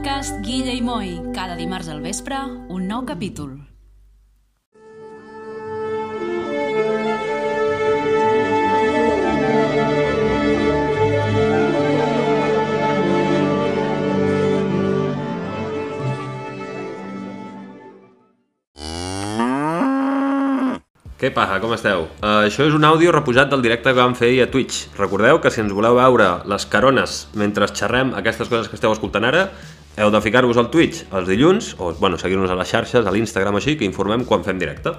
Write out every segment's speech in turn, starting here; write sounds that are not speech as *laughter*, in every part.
podcast Guilla i Moi. Cada dimarts al vespre, un nou capítol. Què paja, com esteu? Uh, això és un àudio reposat del directe que vam fer ahir a Twitch. Recordeu que si ens voleu veure les carones mentre xerrem aquestes coses que esteu escoltant ara, heu de ficar-vos al Twitch els dilluns, o bueno, seguir-nos a les xarxes, a l'Instagram així, que informem quan fem directe.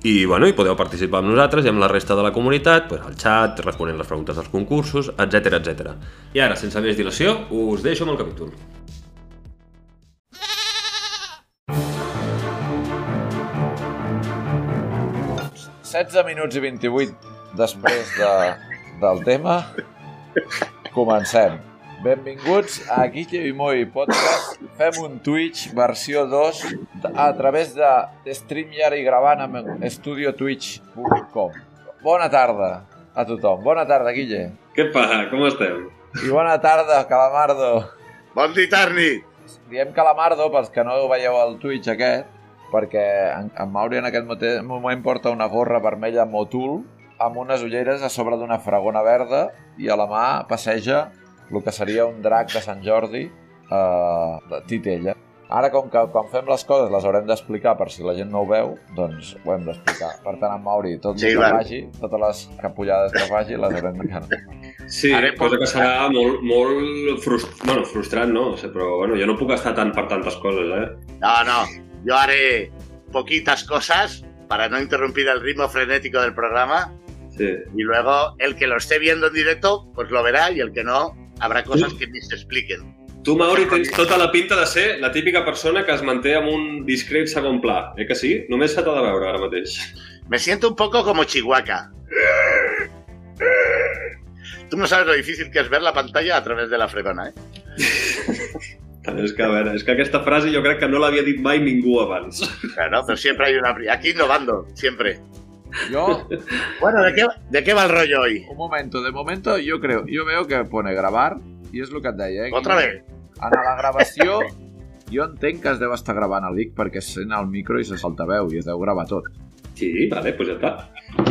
I, bueno, i podeu participar amb nosaltres i amb la resta de la comunitat, pues, al xat, responent les preguntes dels concursos, etc etc. I ara, sense més dilació, us deixo amb el capítol. 16 minuts i 28 després de, del tema, comencem. Benvinguts a Guille i Moi Podcast. Fem un Twitch versió 2 a través de StreamYard i gravant amb estudiotwitch.com. Bona tarda a tothom. Bona tarda, Guille. Què paja, com esteu? I bona tarda, Calamardo. Bon dit, Arni! Diem Calamardo pels que no veieu el Twitch aquest, perquè en, en Mauri en aquest moment porta una gorra vermella Motul amb unes ulleres a sobre d'una fragona verda i a la mà passeja el que seria un drac de Sant Jordi eh, de titella. Ara, com que quan fem les coses les haurem d'explicar per si la gent no ho veu, doncs ho hem d'explicar. Per tant, en Mauri, tot Sí, que clar. faci, totes les capullades que faci, les haurem de Sí, Ara cosa que serà molt, molt frust... bueno, frustrant, no? O sigui, però bueno, jo no puc estar tant per tantes coses, eh? No, no, yo haré poquitas cosas para no interrumpir el ritmo frenético del programa Sí. y luego el que lo esté viendo en directo pues lo verá y el que no habrá cosas que ni se expliquen. Tu, Mauri, tens tota la pinta de ser la típica persona que es manté amb un discret segon pla, eh que sí? Només se t'ha de veure ara mateix. Me siento un poco como Chihuahua. Tú no sabes lo difícil que es ver la pantalla a través de la fregona, ¿eh? *laughs* És que, a veure, és que aquesta frase jo crec que no l'havia dit mai ningú abans. Claro, pero siempre hay una... pri- Aquí innovando, siempre. Jo, *laughs* Bueno, ¿de qué, ¿de qué va el rollo hoy? un momento, de momento yo creo, yo veo que pone gravar i és el que et deia, eh? Otra vez. En la gravació, *laughs* jo entenc que es deu estar gravant el Vic perquè es sent el micro i se saltaveu i es deu gravar tot. Sí, vale, pues ja està.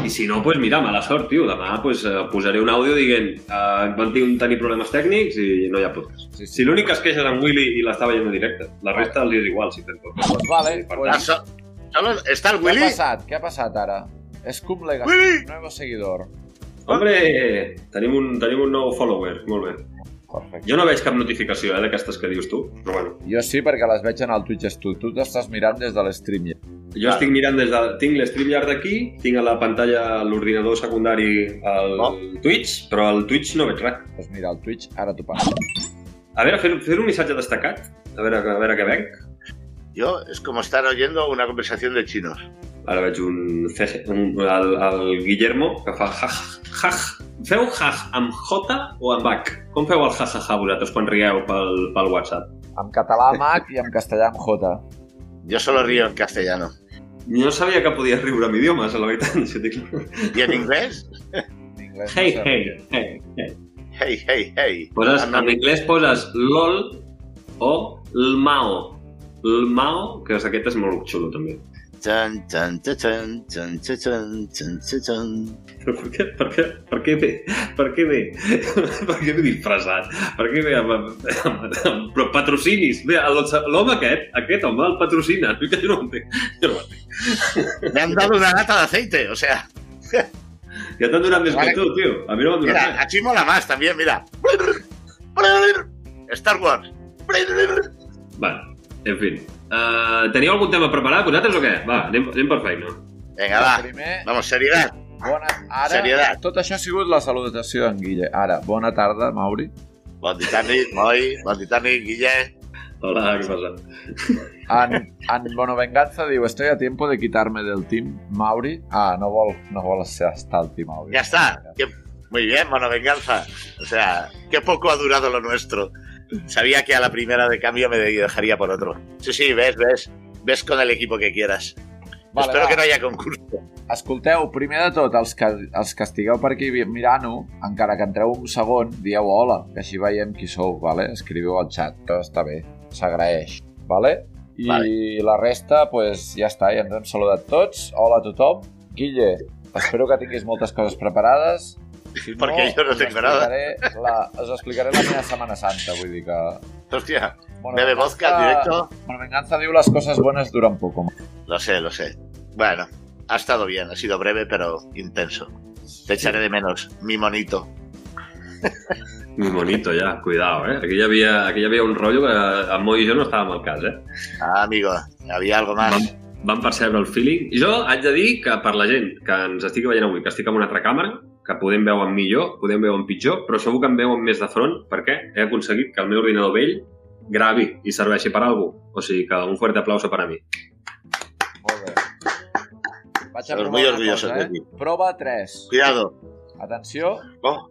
I si no, pues mira, mala sort, tio. Demà pues, eh, posaré un àudio dient uh, van tenir problemes tècnics i no hi ha podcast. Sí, sí. Si l'únic que es queixa és en Willy i l'està veient en directe. La resta els és igual si tens podcast. Pues vale, Sí, per pues, Ah, so- solo está el què ha Willy. passat? Què ha passat ara? Scum Legacy, Willy! nuevo seguidor. Hombre, tenim un, tenim un nou follower, molt bé. Perfecte. Jo no veig cap notificació eh, d'aquestes que dius tu, però bueno. Jo sí, perquè les veig en el Twitch tu. Tu t'estàs mirant des de l'stream. Jo Vale. estic mirant des de... Tinc l'StreamYard aquí, tinc a la pantalla l'ordinador secundari al Oh. Twitch, però al Twitch no veig res. Doncs mira, el Twitch ara t'ho passo. A veure, fer, fer un missatge destacat, a veure, a veure què veig. Yo es como estar oyendo una conversación de chinos. Ara veig un, CG, un el, el Guillermo que fa jaj, jaj. Feu jaj amb J o amb H? Com feu el jajaja vosaltres quan rieu pel, pel WhatsApp? En català amb H i en castellà amb J. Yo solo río en castellano. No sabia que podies riure amb idiomes, a la veritat. *laughs* Si dic... ¿Y en inglés? En anglès Hey, no hey, hey, hey. Hey, hey, hey. Poses, Anda, en anglès poses LOL o LMAO. LMAO, que és aquest és molt xulo també. Tan, tan, tan, tan, tan, tan, tan. Però per què, per què, per què ve? Per què ve? per què ve disfressat? Per què ve amb, però patrocinis? Bé, l'home aquest, aquest home, el patrocina. Jo no ho entenc. Jo han dado una gata d'aceite, o sea... ja t'han donat més que tu, tio. A mi no m'han donat mira, Aquí mola más, també, mira. Star Wars. Bueno, en fin. Uh, teniu algun tema preparat, vosaltres o què? Va, anem, anem per feina. Venga, va. Primer, Vamos, seriedad. bona... Ara, Seriedat. tot això ha sigut la salutació d'en Guille. Ara, bona tarda, Mauri. Bon dit, Arni, Moi, bon dit, Arni, Guille. Hola, què passa? En, en Bonovenganza diu, estoy a tiempo de quitarme del team Mauri. Ah, no vol, no vol estar al team Mauri. Ya está. Que- Muy bien, mono venganza. O sea, qué poco ha durado lo nuestro. Sabía que a la primera de cambio me dejaría por otro. Sí, sí, ves, ves. Ves con el equipo que quieras. Vale, Espero va. que no haya concurso. Escolteu, primer de tot, els que, els que estigueu per aquí mirant-ho, encara que entreu un segon, dieu hola, que així veiem qui sou, vale? escriviu al xat, que està bé. s'agraeix, vale? I Vale. la resta, pues, ja està, ja ens hem saludat tots. Hola a tothom. Guille, espero que tinguis moltes coses preparades. Si Perquè jo no tengo nada. La, us explicaré la meva Setmana Santa, vull dir que... Hostia, Bueno, bebe vodka en directo. Bueno, Venganza diu las cosas buenas duran poco. Lo sé, lo sé. Bueno, ha estado bien, ha sido breve pero intenso. Te echaré de menos, mi monito. Mi bonito, ja, cuidao, eh? Aquí hi havia, aquí hi havia un rotllo que amb Moi i jo no estàvem al cas, eh? Ah, amigo, había algo más. Vam, vam percebre el feeling. Jo haig de dir que per la gent que ens estigui veient avui, que estic amb una altra càmera, que podem veure millor, podem veure pitjor, però segur que em veuen més de front, perquè he aconseguit que el meu ordinador vell gravi i serveixi per alguna cosa. O sigui que un fuerte aplauso per a mi. Molt bé. Vaig a provar muy una orgullosos cosa, de eh? ti. Prova 3. Cuidado. Atenció. Oh,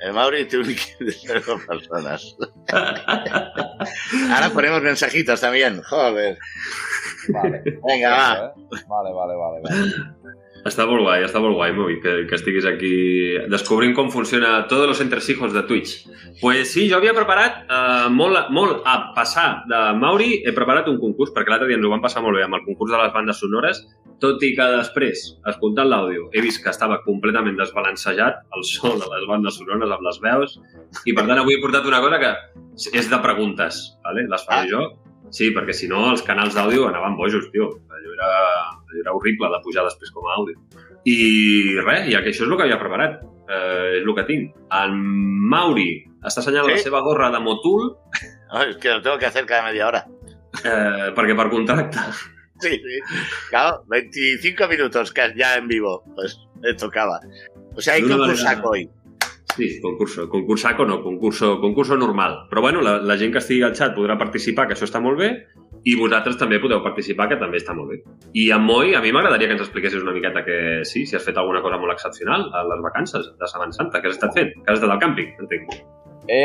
el Mauri *laughs* tiene un líquido de ser con personas. *laughs* Ahora ponemos mensajitos también. Joder. Vale. Venga, va. Eh? Vale, vale, vale. vale. Està molt guai, està molt guai, Moi, que, que estiguis aquí descobrint com funciona tots els entresijos de Twitch. Pues sí, jo havia preparat eh, molt, molt a passar de Mauri, he preparat un concurs, perquè l'altre dia ens ho vam passar molt bé amb el concurs de les bandes sonores, tot i que després, escoltant l'àudio, he vist que estava completament desbalancejat el so de les bandes sonores amb les veus, i per tant avui he portat una cosa que és de preguntes, ¿vale? les faré Ah. jo. Sí, perquè si no els canals d'àudio anaven bojos, tio. Allò era, allò era horrible de pujar després com a àudio. I res, ja que això és el que havia preparat. Eh, és el que tinc. En Mauri està assenyalant Sí? la seva gorra de Motul Ay, es que lo tengo que hacer cada media hora. eh, perquè per contracte Sí, sí. Claro, 25 minutos que ya en vivo. Pues me tocaba. O sea, hay una concursaco manera- hoy. Sí, concurso. Concursaco no, concurso, concurso normal. Però bueno, la, la gent que estigui al xat podrà participar, que això està molt bé, i vosaltres també podeu participar, que també està molt bé. I en Moi, a mi m'agradaria que ens expliquessis una miqueta que sí, si has fet alguna cosa molt excepcional a les vacances de Setmana Santa. Què has estat fent? Que has estat al càmping, entenc. He,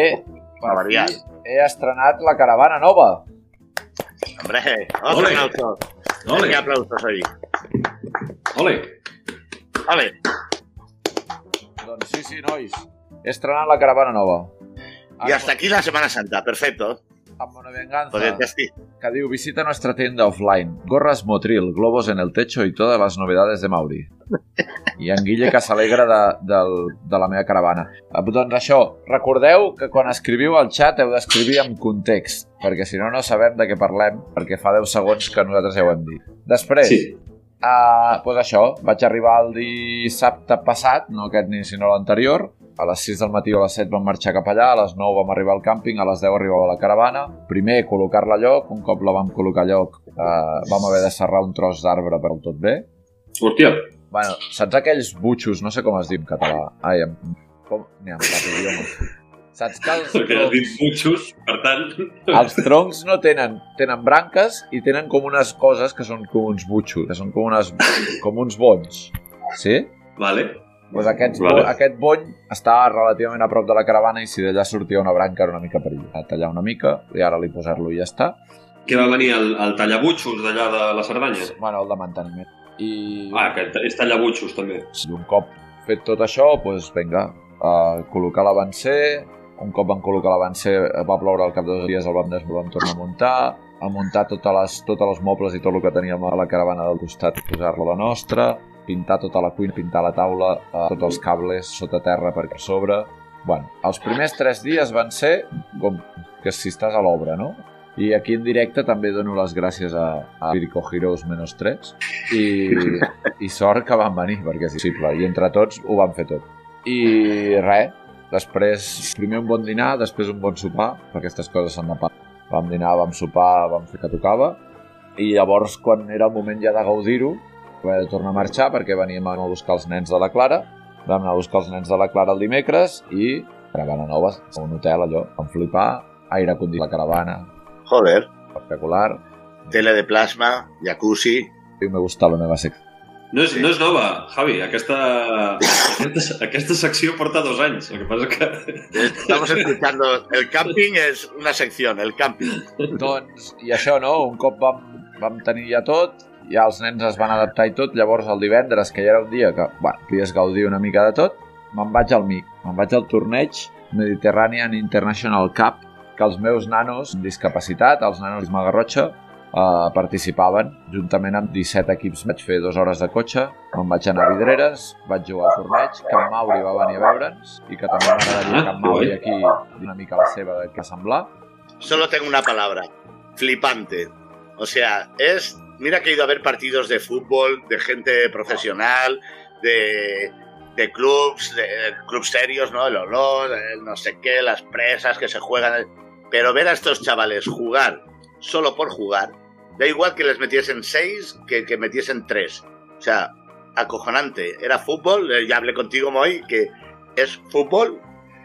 Va variar. he estrenat la caravana nova. Hombre, otro Ole. aplauso. Ole, ¿Qué aplausos hoy? ole. Vale. Doncs sí, sí, nois. He estrenat la caravana nova. Y hasta aquí la Semana Santa. Perfecto. Amb una venganza. Que diu visita nuestra tienda offline, gorras Motril, globos en el techo y todas las novedades de Mauri. I en Guille que s'alegra de, del, de la meva caravana. Eh, Doncs això, recordeu que quan escriviu al xat heu d'escriure amb context, perquè si no no sabem de què parlem, perquè fa 10 segons que nosaltres ja ho hem dit. Després, Sí. Uh, pues això, vaig arribar el dissabte passat, no aquest ni sinó l'anterior, a les 6 del matí o a les 7 vam marxar cap allà, a les 9 vam arribar al càmping, a les 10 arribava la caravana. Primer, col·locar-la a lloc, un cop la vam col·locar a lloc, uh, vam haver de serrar un tros d'arbre per tot bé. Hòstia, Bueno, saps aquells butxos, no sé com es diu en català, ai, en, com, ni en cap idioma. Saps que els perquè has dit troncs, butxos, per tant... els troncs no tenen, tenen branques i tenen com unes coses que són com uns butxos, que són com, unes, com uns bons. Sí? Vale. Pues aquests, Vale. vale. aquest bony estava relativament a prop de la caravana i si d'allà sortia una branca era una mica perillós. A tallar una mica i ara li posar-lo i ja està. Que va venir el, el tallabutxos d'allà de la Cerdanya? Bueno, el de manteniment. I, Ah, que és tallabutxos, també. i un cop fet tot això, doncs vinga, a col·locar l'avancer, un cop van col·locar l'avancer va ploure al cap de dos dies, el vam, des- el vam tornar a muntar, a muntar totes les, totes els mobles i tot el que teníem a la caravana del costat, posar-la la nostra, pintar tota la cuina, pintar la taula, eh, tots els cables sota terra per sobre... Bueno, els primers tres dies van ser com que si estàs a l'obra, no? I aquí en directe també dono les gràcies a, a Virgo Heroes menos 3 i, i sort que van venir perquè és possible i entre tots ho van fer tot. I res, després primer un bon dinar, després un bon sopar, perquè aquestes coses s'han de pagar. Vam dinar, vam sopar, vam fer que tocava i llavors quan era el moment ja de gaudir-ho haver de tornar a marxar perquè veníem a buscar els nens de la Clara vam anar a buscar els nens de la Clara el dimecres i caravana nova, a un hotel allò, vam flipar, aire condicionat la caravana, Joder. espectacular, Tele de plasma, jacuzzi. i me gusta la meva secció. No és, no és nova, Javi. Aquesta, aquesta, aquesta secció porta dos anys. El que passa és que... Estamos escuchando. El camping es una sección, el camping. Doncs, i això, no? Un cop vam, vam tenir ja tot, ja els nens es van adaptar i tot, llavors el divendres, que ja era un dia que, bueno, podies gaudir una mica de tot, me'n vaig al MIC, me'n vaig al torneig Mediterranean International Cup, que els meus nanos amb discapacitat, els nanos Magarrotxa, eh, participaven juntament amb 17 equips. Vaig fer dues hores de cotxe, me'n vaig anar a Vidreres, vaig jugar al torneig, que en Mauri va venir a veure'ns i que també m'agradaria que en Mauri aquí una mica la seva de què semblar. Solo tengo una palabra. Flipante. O sea, es... Mira que he ido a ver partidos de fútbol, de gente profesional, de, de clubs, de, clubs serios, ¿no? El olor, el no sé qué, las presas que se juegan. Pero ver a estos chavales jugar solo por jugar, da igual que les metiesen seis que que metiesen tres. O sea, acojonante. Era fútbol, eh, ya hablé contigo, Moy, que es fútbol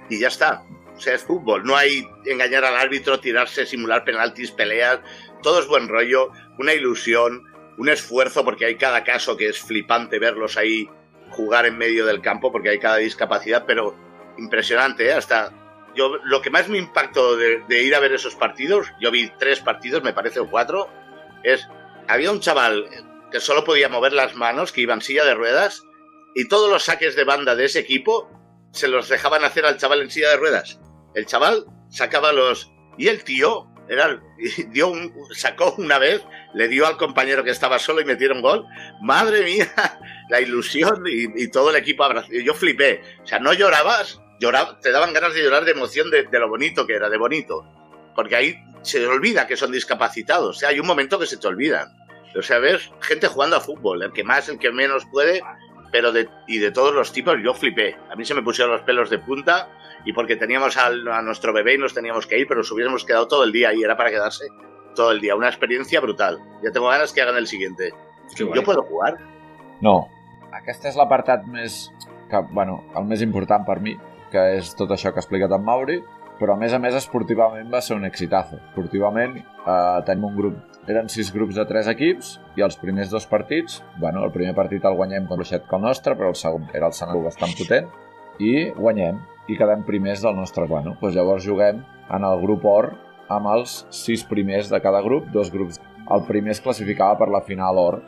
y ya está. O sea, es fútbol. No hay engañar al árbitro, tirarse, simular penaltis, peleas. Todo es buen rollo, una ilusión, un esfuerzo, porque hay cada caso que es flipante verlos ahí jugar en medio del campo, porque hay cada discapacidad, pero impresionante, ¿eh? Hasta yo lo que más me impactó de, ir a ver esos partidos, yo vi tres partidos, me parece, o cuatro, es había un chaval que solo podía mover las manos, que iba en silla de ruedas, y todos los saques de banda de ese equipo se los dejaban hacer al chaval en silla de ruedas. El chaval sacaba los... Y el tío era, dio un, sacó una vez, le dio al compañero que estaba solo y metieron gol. Madre mía, la ilusión y, todo el equipo abrazado. Yo flipé. O sea, no llorabas, lloraba, te daban ganas de llorar de emoción de, de lo bonito que era, de bonito. Porque ahí se olvida que son discapacitados. O sea, hay un momento que se te olvidan. O sea, ves gente jugando a fútbol, el que más, el que menos puede, pero de, y de todos los tipos yo flipé. A mí se me pusieron los pelos de punta y porque teníamos al, a nuestro bebé y nos teníamos que ir, pero nos hubiésemos quedado todo el día y era para quedarse todo el día. Una experiencia brutal. Ya tengo ganas que hagan el siguiente. Guai. Yo puedo jugar. No. Aquest és l'apartat més... Que, bueno, el més important per mi, que és tot això que ha explicat en Mauri, però a més a més esportivament va ser un exitazo. Esportivament eh, tenim un grup, eren sis grups de tres equips i els primers dos partits, bueno, el primer partit el guanyem con l'Oixet que el nostre, però el segon era el Senator bastant potent i guanyem i quedem primers del nostre bueno, doncs llavors juguem en el grup or amb els sis primers de cada grup, dos grups. El primer es classificava per la final or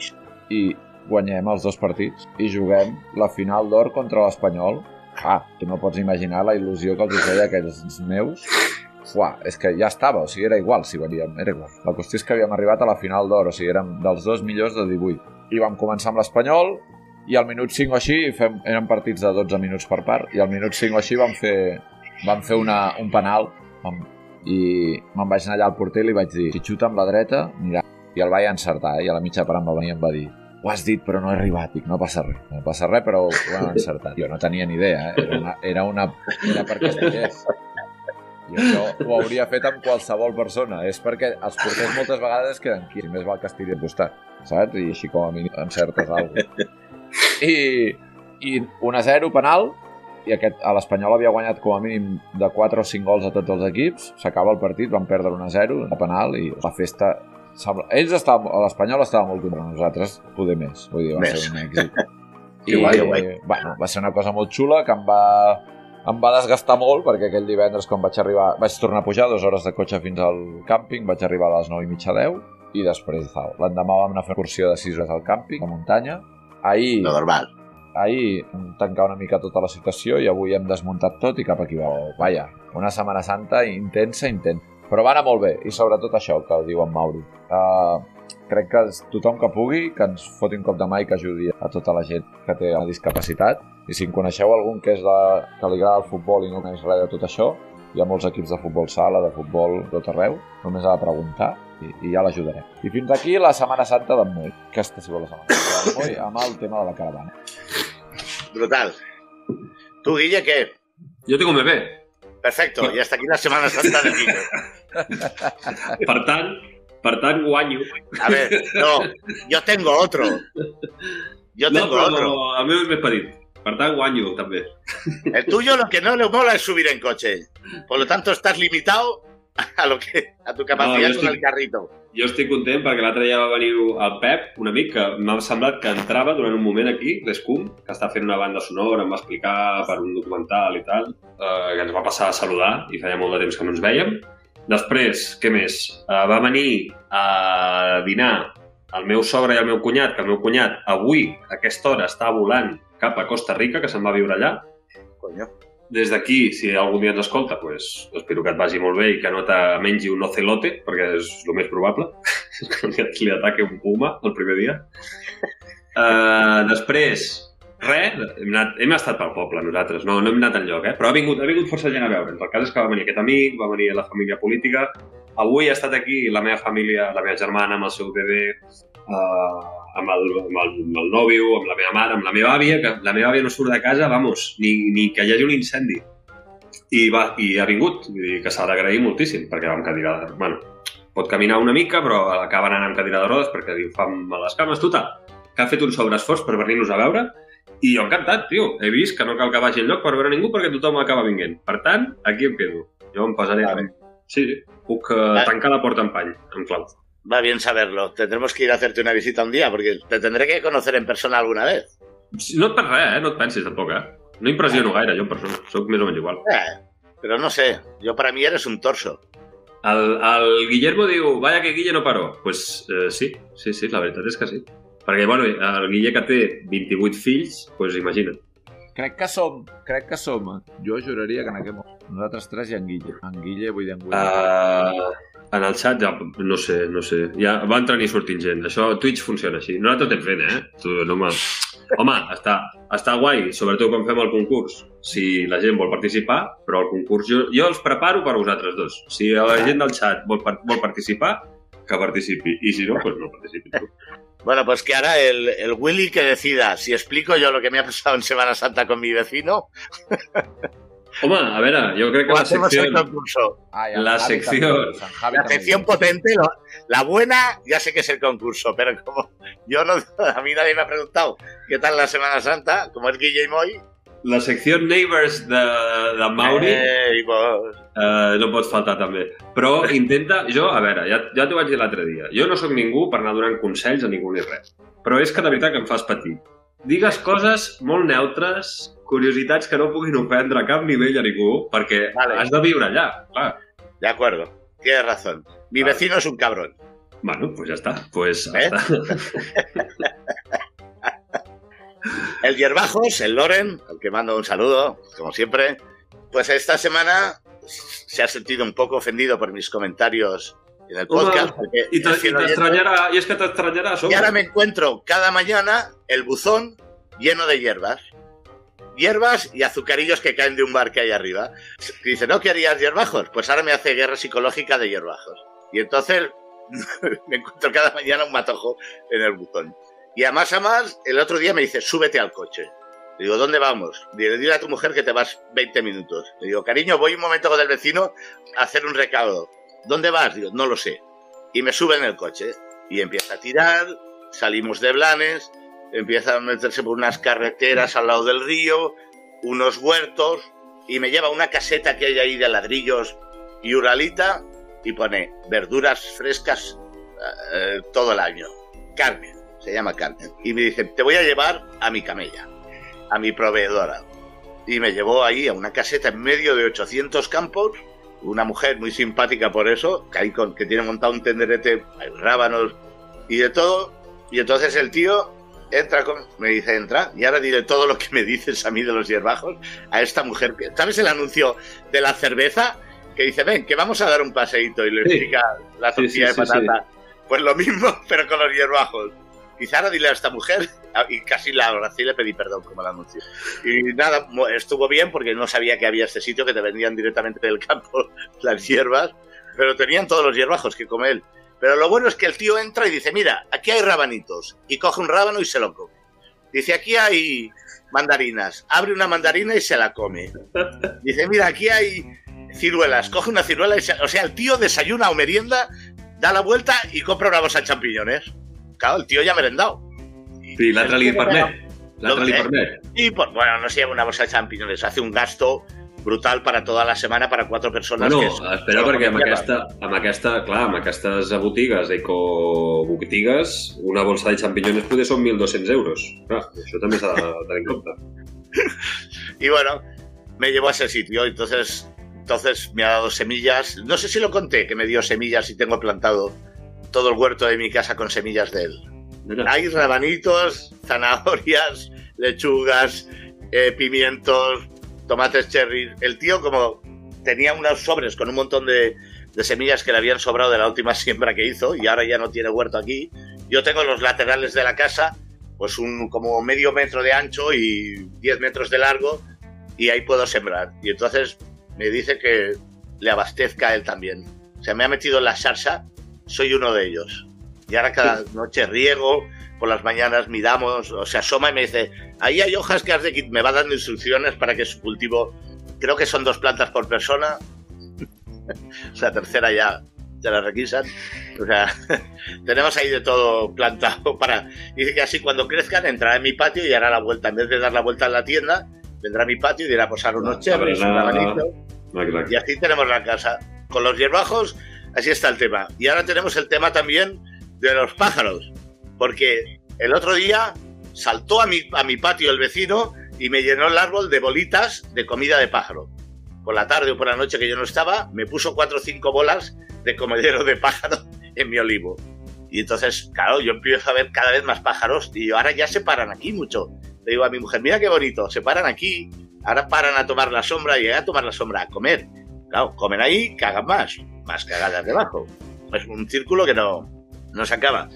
i guanyem els dos partits i juguem la final d'or contra l'Espanyol. Ah, tu no pots imaginar la il·lusió que els feia aquells meus. Uà, és que ja estava, o sigui, era igual si veníem, era igual. La qüestió és que havíem arribat a la final d'or, o sigui, érem dels dos millors de 18. I vam començar amb l'Espanyol, i al minut 5 o així, fem, eren partits de 12 minuts per part, i al minut 5 o així vam fer, vam fer una, un penal, vam, i me'n vaig anar allà al porter i li vaig dir, si xuta amb la dreta, mira, i el vaig encertar, eh? i a la mitja part em va venir i em va dir, ho has dit però no he arribat, dic, no passa res, no passa res, però ho hem encertat. Jo no tenia ni idea, eh? era, una, era, una, era perquè estigués. I això ho hauria fet amb qualsevol persona. És perquè els porters moltes vegades es queden aquí. Si més val que estigui al costat, saps? I així com a mínim encertes alguna cosa. I, i 1-0 penal, i aquest, a l'Espanyol havia guanyat com a mínim de 4 o 5 gols a tots els equips, s'acaba el partit, van perdre 1-0 a penal i la festa... Sembla... Ells estaven, a l'Espanyol estava molt content, nosaltres poder més, vull dir, va Més. ser un èxit. *laughs* Que guai, guai. Bueno, va ser una cosa molt xula que em va, em va desgastar molt perquè aquell divendres quan vaig arribar vaig tornar a pujar dues hores de cotxe fins al càmping vaig arribar a les 9 i mitja 10 i després l'endemà vam anar a fer una excursió de 6 hores al càmping, a muntanya ahir, Lo normal. ahir vam tancar una mica tota la situació i avui hem desmuntat tot i cap aquí va. Vaja, una Setmana Santa intensa, intensa. Però va anar molt bé, i sobretot això que ho diu en Mauri. Uh, crec que tothom que pugui, que ens foti un cop de mà i que ajudi a tota la gent que té una discapacitat. I si en coneixeu algun que, és de, que li agrada el futbol i no coneix res de tot això, hi ha molts equips de futbol sala, de futbol de tot arreu, només ha de preguntar i, i ja l'ajudarem. I fins aquí la Setmana Santa d'en Moll. Aquesta ha sigut la Setmana Santa d'en Moll amb el tema de la caravana. Brutal. ¿Tú, Guille, qué? Jo tinc un bebè. Perfecto. Y hasta aquí la Semana Santa de Guille. Per tant, per tant guanyo. A ver, no. Yo tengo otro. Yo No, tengo però otro. el meu és més petit. Per tant, guanyo, també. El tuyo lo que no le mola es subir en coche. Por lo tanto, estás limitado a lo que a tu capacidad No, yo con el carrito. Jo estic content perquè l'altre dia va venir el Pep, un amic, que m'ha semblat que entrava durant un moment aquí, l'Escum, que està fent una banda sonora, em va explicar per un documental i tal, eh, que ens va passar a saludar i feia molt de temps que no ens veiem. Després, què més? Eh, va venir a dinar el meu sogre i el meu cunyat, que el meu cunyat avui, a aquesta hora, està volant cap a Costa Rica, que se'n va viure allà. Coño. des d'aquí, si algun dia ens escolta, pues, espero que et vagi molt bé i que no te mengi un ocelote, perquè és el més probable, *laughs* que li ataqui un puma el primer dia. Uh, després, res, hem, anat, hem estat pel poble nosaltres, no, no hem anat enlloc, eh? però ha vingut, ha vingut força gent a veure'ns. El cas és que va venir aquest amic, va venir la família política, avui ha estat aquí la meva família, la meva germana amb el seu bebè, uh, amb el, amb, el, amb el nòvio, amb la meva mare, amb la meva àvia, que la meva àvia no surt de casa, vamos, ni, ni que hi hagi un incendi. I, va, i ha vingut, vull dir que s'ha d'agrair moltíssim, perquè va amb cadira de... Bueno, pot caminar una mica, però acaba anant amb cadira de rodes perquè li fa mal les cames. Total, que ha fet un sobreesforç per venir-nos a veure i jo encantat, tio. He vist que no cal que vagi enlloc per veure ningú perquè tothom acaba vinguent. Per tant, aquí em quedo. Jo em posaré... Vale. Sí, sí. Puc uh, tancar la porta amb pany, amb clau. Va bien saberlo. Tendremos que ir a hacerte una visita un día porque te tendré que conocer en persona alguna vez. No et res, eh? No et pensis tampoc, eh? No impressiono gaire, jo en persona. Soc més o menys igual. Eh, però no sé, jo per a mi eres un torso. El, el Guillermo diu, vaya que Guille no paró. Pues eh, sí, sí, sí, la veritat és que sí. Perquè, bueno, el Guille que té 28 fills, pues imagina't. Crec que som, crec que som. Jo juraria que en aquest moment nosaltres tres i en Guille. En Guille, vull dir en Guille. Uh, en el xat ja, no sé, no sé. Ja va entrant i sortint gent. Això, Twitch funciona així. Nosaltres ho estem fent, eh? Tu, no me... Home, està, està guai, sobretot quan fem el concurs, si la gent vol participar, però el concurs jo, jo els preparo per vosaltres dos. Si la gent del xat vol, vol participar, que participi. I si no, pues no participi. Bueno, pues que ahora el, el Willy que decida si explico yo lo que me ha pasado en Semana Santa con mi vecino. *laughs* Home, a veure, jo crec que la secció... Ah, la secció... La sección potente, lo, la buena, ya sé que es el concurso, pero como yo no, a mí nadie me ha preguntado qué tal la Semana Santa, como es Guille y Moy, la secció Neighbors de, de Mauri eh, pues... eh, no pots faltar també. Però intenta... Jo, a veure, ja, ja t'ho vaig dir l'altre dia. Jo no sóc ningú per anar donant consells a ningú ni res. Però és que de veritat que em fas patir. Digues coses molt neutres, curiositats que no puguin ofendre a cap nivell a ningú, perquè vale. has de viure allà, clar. De acuerdo, tienes razón. Mi vale. vecino es un cabrón. Bueno, pues ya está. Pues ¿Eh? *laughs* El Yerbajos, el Loren, al que mando un saludo, como siempre, pues esta semana se ha sentido un poco ofendido por mis comentarios en el podcast. Y, te, y, te extrañará, y es que te extrañará. Y ahora me encuentro cada mañana el buzón lleno de hierbas. Hierbas y azucarillos que caen de un bar que hay arriba. dice, ¿no querías hierbajos? Pues ahora me hace guerra psicológica de hierbajos. Y entonces *laughs* me encuentro cada mañana un matojo en el buzón. Y a más a más, el otro día me dice, súbete al coche. Le digo, ¿dónde vamos? Dile, dile a tu mujer que te vas 20 minutos. Le digo, cariño, voy un momento con el vecino a hacer un recado. ¿Dónde vas? Digo, no lo sé. Y me sube en el coche. Y empieza a tirar, salimos de Blanes, empieza a meterse por unas carreteras al lado del río, unos huertos, y me lleva una caseta que hay ahí de ladrillos y uralita, y pone verduras frescas eh, todo el año. Carne se llama Carmen, y me dice, te voy a llevar a mi camella, a mi proveedora. Y me llevó ahí a una caseta en medio de 800 campos, una mujer muy simpática por eso, que, hay con, que tiene montado un tenderete, hay rábanos y de todo. Y entonces el tío entra, con, me dice, entra, y ahora diré todo lo que me dices a mí de los hierbajos, a esta mujer. que ¿Sabes el anuncio de la cerveza? Que dice, ven, que vamos a dar un paseíto y le explica la tortilla de patata. Pues lo mismo, *laughs* pero con los hierbajos. Quizá ahora dile a esta mujer, *laughs* y casi la abracé y le pedí perdón como la anuncio. Y nada, estuvo bien porque no sabía que había este sitio que te vendían directamente del campo *laughs* las hierbas, pero tenían todos los hierbajos que come él. Pero lo bueno es que el tío entra y dice, mira, aquí hay rabanitos, y coge un rábano y se lo come. Dice, aquí hay mandarinas, abre una mandarina y se la come. Dice, mira, aquí hay ciruelas, coge una ciruela y se... O sea, el tío desayuna o merienda, da la vuelta y compra una bolsa de champiñones claro, el tío ya ha merendado. Sí, l'altre li permet. L'altre li permet. Y pues bueno, no se lleva una bolsa de champiñones, hace un gasto brutal para toda la setmana para quatre persones. Bueno, que és, espera, perquè amb aquesta, amb aquesta, clar, amb aquestes botigues, eco-botigues, una bolsa de champiñones poder són 1.200 euros. Clar, això també s'ha de tenir en compte. *laughs* y bueno, me llevó a ese sitio, entonces, entonces me ha dado semillas. No sé si lo conté, que me dio semillas y tengo plantado todo el huerto de mi casa con semillas de él. Hay rabanitos, zanahorias, *laughs* lechugas, eh, pimientos, tomates cherry. El tío como tenía unos sobres con un montón de, de semillas que le habían sobrado de la última siembra que hizo y ahora ya no tiene huerto aquí. Yo tengo los laterales de la casa, pues un como medio metro de ancho y 10 metros de largo y ahí puedo sembrar. Y entonces me dice que le abastezca a él también. O sea, me ha metido en la salsa, soy uno de ellos. Y ahora cada noche riego, por las mañanas miramos, o se asoma y me dice, ahí hay hojas que has de. Me va dando instrucciones para que su cultivo, creo que son dos plantas por persona, *laughs* o sea, tercera ya se la requisan. O sea, *laughs* tenemos ahí de todo plantado para... Dice que así cuando crezcan entrará en mi patio y hará la vuelta. En vez de dar la vuelta en la tienda, vendrá a mi patio y dirá posar unos cherries, un abanico. Y así tenemos la casa. Con los hierbajos, así está el tema. Y ahora tenemos el tema también de los pájaros. Porque el otro día saltó a mi, a mi patio el vecino y me llenó el árbol de bolitas de comida de pájaro. Por la tarde o por la noche que yo no estaba, me puso cuatro o cinco bolas de comedero de pájaro *laughs* en mi olivo. Y entonces, claro, yo empiezo a ver cada vez más pájaros y ahora ya se paran aquí mucho. Le digo a mi mujer, mira qué bonito, se paran aquí, ahora paran a tomar la sombra y a tomar la sombra, a comer. Claro, comen ahí, cagan más, más cagadas debajo. Es un círculo que no, no se acaba.